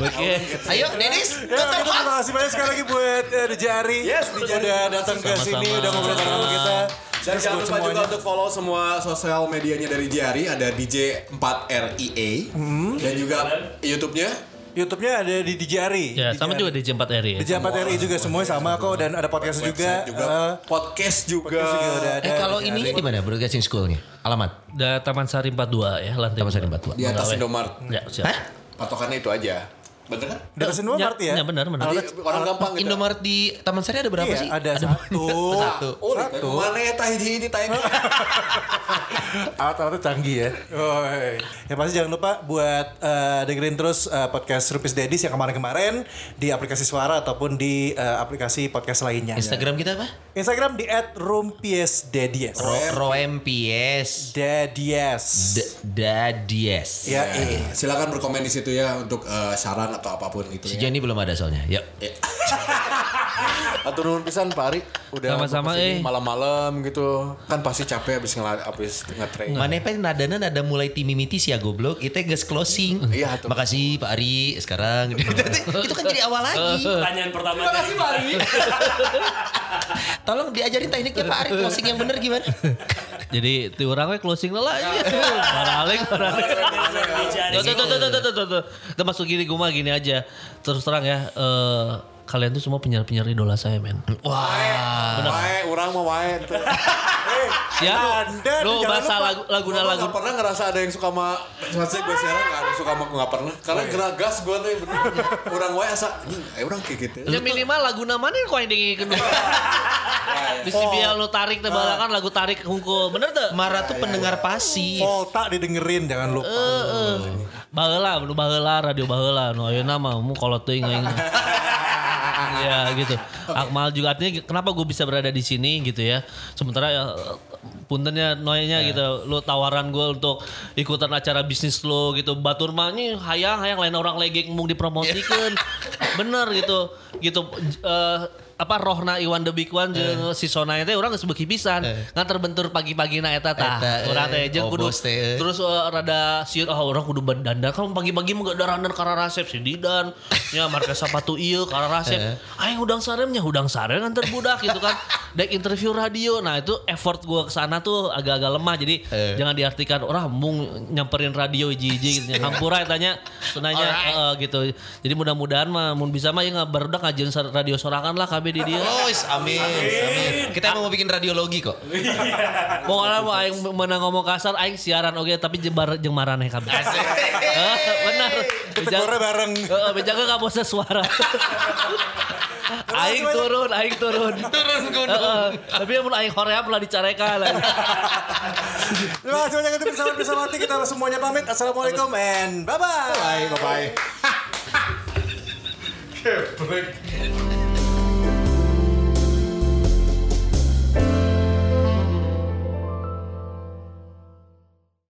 Oke. Ayo Dedis, Ya, kontol haks. terima kasih banyak sekali lagi buat uh, DJ Ari. Yes. Udah datang ke sini, udah ngobrol sama kita. Dan Terus jangan lupa juga semuanya. untuk follow semua sosial medianya dari Jari ada DJ 4RIA dan juga YouTube-nya YouTube-nya ada di DJ Ari. Ya, sama juga di J4 RI ya. Di Japat RI juga semuanya sama kok dan ada podcast juga. juga, Eh, podcast juga. podcast juga ada. Eh kalau DJ ini Ari. di mana broadcasting schoolnya? Alamat Da Taman Sari 42 ya, lantai. Taman Sari dua. 42. Di atas Menggawe. Indomaret. Ya, siap. Hah? Patokannya itu aja. Bener kan? Di atas Indomaret ya? Ya, benar, benar. Jadi orang gampang gitu. Indomaret di Taman Sari ada berapa Iya, sih? ada satu. Satu. Oh, satu. Mana ya tah hiji hiji tah Alat-alatnya canggih ya. Oi. Yang pasti jangan lupa buat eh, dengerin terus eh, podcast Rupis Dedis yang kemarin-kemarin di aplikasi suara ataupun di eh, aplikasi podcast lainnya. Instagram kita apa? Instagram di @rumpiesdedies. Ro Roempies Dedies. D- Dadies. Ya. Silakan berkomen di situ ya untuk eh, saran atau apa pun gitu Si ya. Belum ada soalnya. Yuk. Atau nuhun pisan Pak Ari udah Sama-sama, eh. malam-malam gitu. Kan pasti capek habis ngela habis nge-train. Mana pe nadana nada mulai timimiti ya goblok. Itu guys closing. Iya, tuh. Makasih Pak Ari sekarang. itu kan jadi awal lagi. Pertanyaan pertama dari Pak Ari. Tolong diajarin tekniknya Pak Ari closing yang bener gimana? Jadi ti orang we closing lah. Baralik, baralik. Tuh, tuh, tuh, tuh, tuh, tuh, tuh. Kita masuk gini, gue mah gini aja. Terus terang ya, eh, kalian tuh semua penyiar-penyiar idola saya, men. Wah. Wae, orang mah wae tuh. Ya, Anda lu jangan bahasa lagu laguna lagu. gak pernah ngerasa ada yang suka sama Maksudnya gue siaran gak ada yang suka sama gue gak pernah Karena geragas gue tuh bener Orang wae asa Anjing, eh orang kayak gitu Ya minimal lagu mana kau yang dingin Bisa biar lu tarik teh balakan lagu tarik hungkul. Bener tuh? Mara tuh pendengar pasif. Volta didengerin jangan lupa. Baheula, nu baheula radio baheula nu ayeuna mah mu kolot teuing aing. Ya gitu. Akmal juga artinya kenapa gue bisa berada di sini gitu ya. Sementara ya, puntennya noynya gitu. Lu tawaran gue untuk ikutan acara bisnis lo gitu. Batur mah ini hayang hayang lain orang legek mung dipromosikan. Bener gitu. Gitu eh, apa rohna Iwan the Big One jeung si Sona teh orang geus beuki pisan. Ngan terbentur pagi-pagi na eta tah. Eta, Urang teh eh, jeung kudu obos teh, eh. terus uh, rada sieur ah orang kudu dandan kan pagi-pagi mah gak dandan karena resep si Didan. Nya marka sepatu ieu karena resep. Aing udang saremnya udang sarem kan terbudak gitu kan. Dek interview radio. Nah itu effort gua ke sana tuh agak-agak lemah. Jadi jangan diartikan orang mung nyamperin radio hiji-hiji gitu hampura tanya sunanya eh, gitu. Jadi mudah-mudahan mah mun bisa mah ya barudak ngajin radio sorangan lah KB di dia Oh, is- amin. amin. Kita mau bikin radiologi kok. Pokoknya mau aing menang ngomong kasar aing siaran oke tapi jebar jeung maraneh kabeh. Eh, Benar. Tegurnya bareng. Heeh, bejaga ka bosnya suara. aing turun, aing turun. Turun gunung. Tapi mun aing hoream lah dicarekan. Terima kasih banyak untuk bersama bersama kita semuanya pamit. Assalamualaikum and bye bye. Bye, bye-bye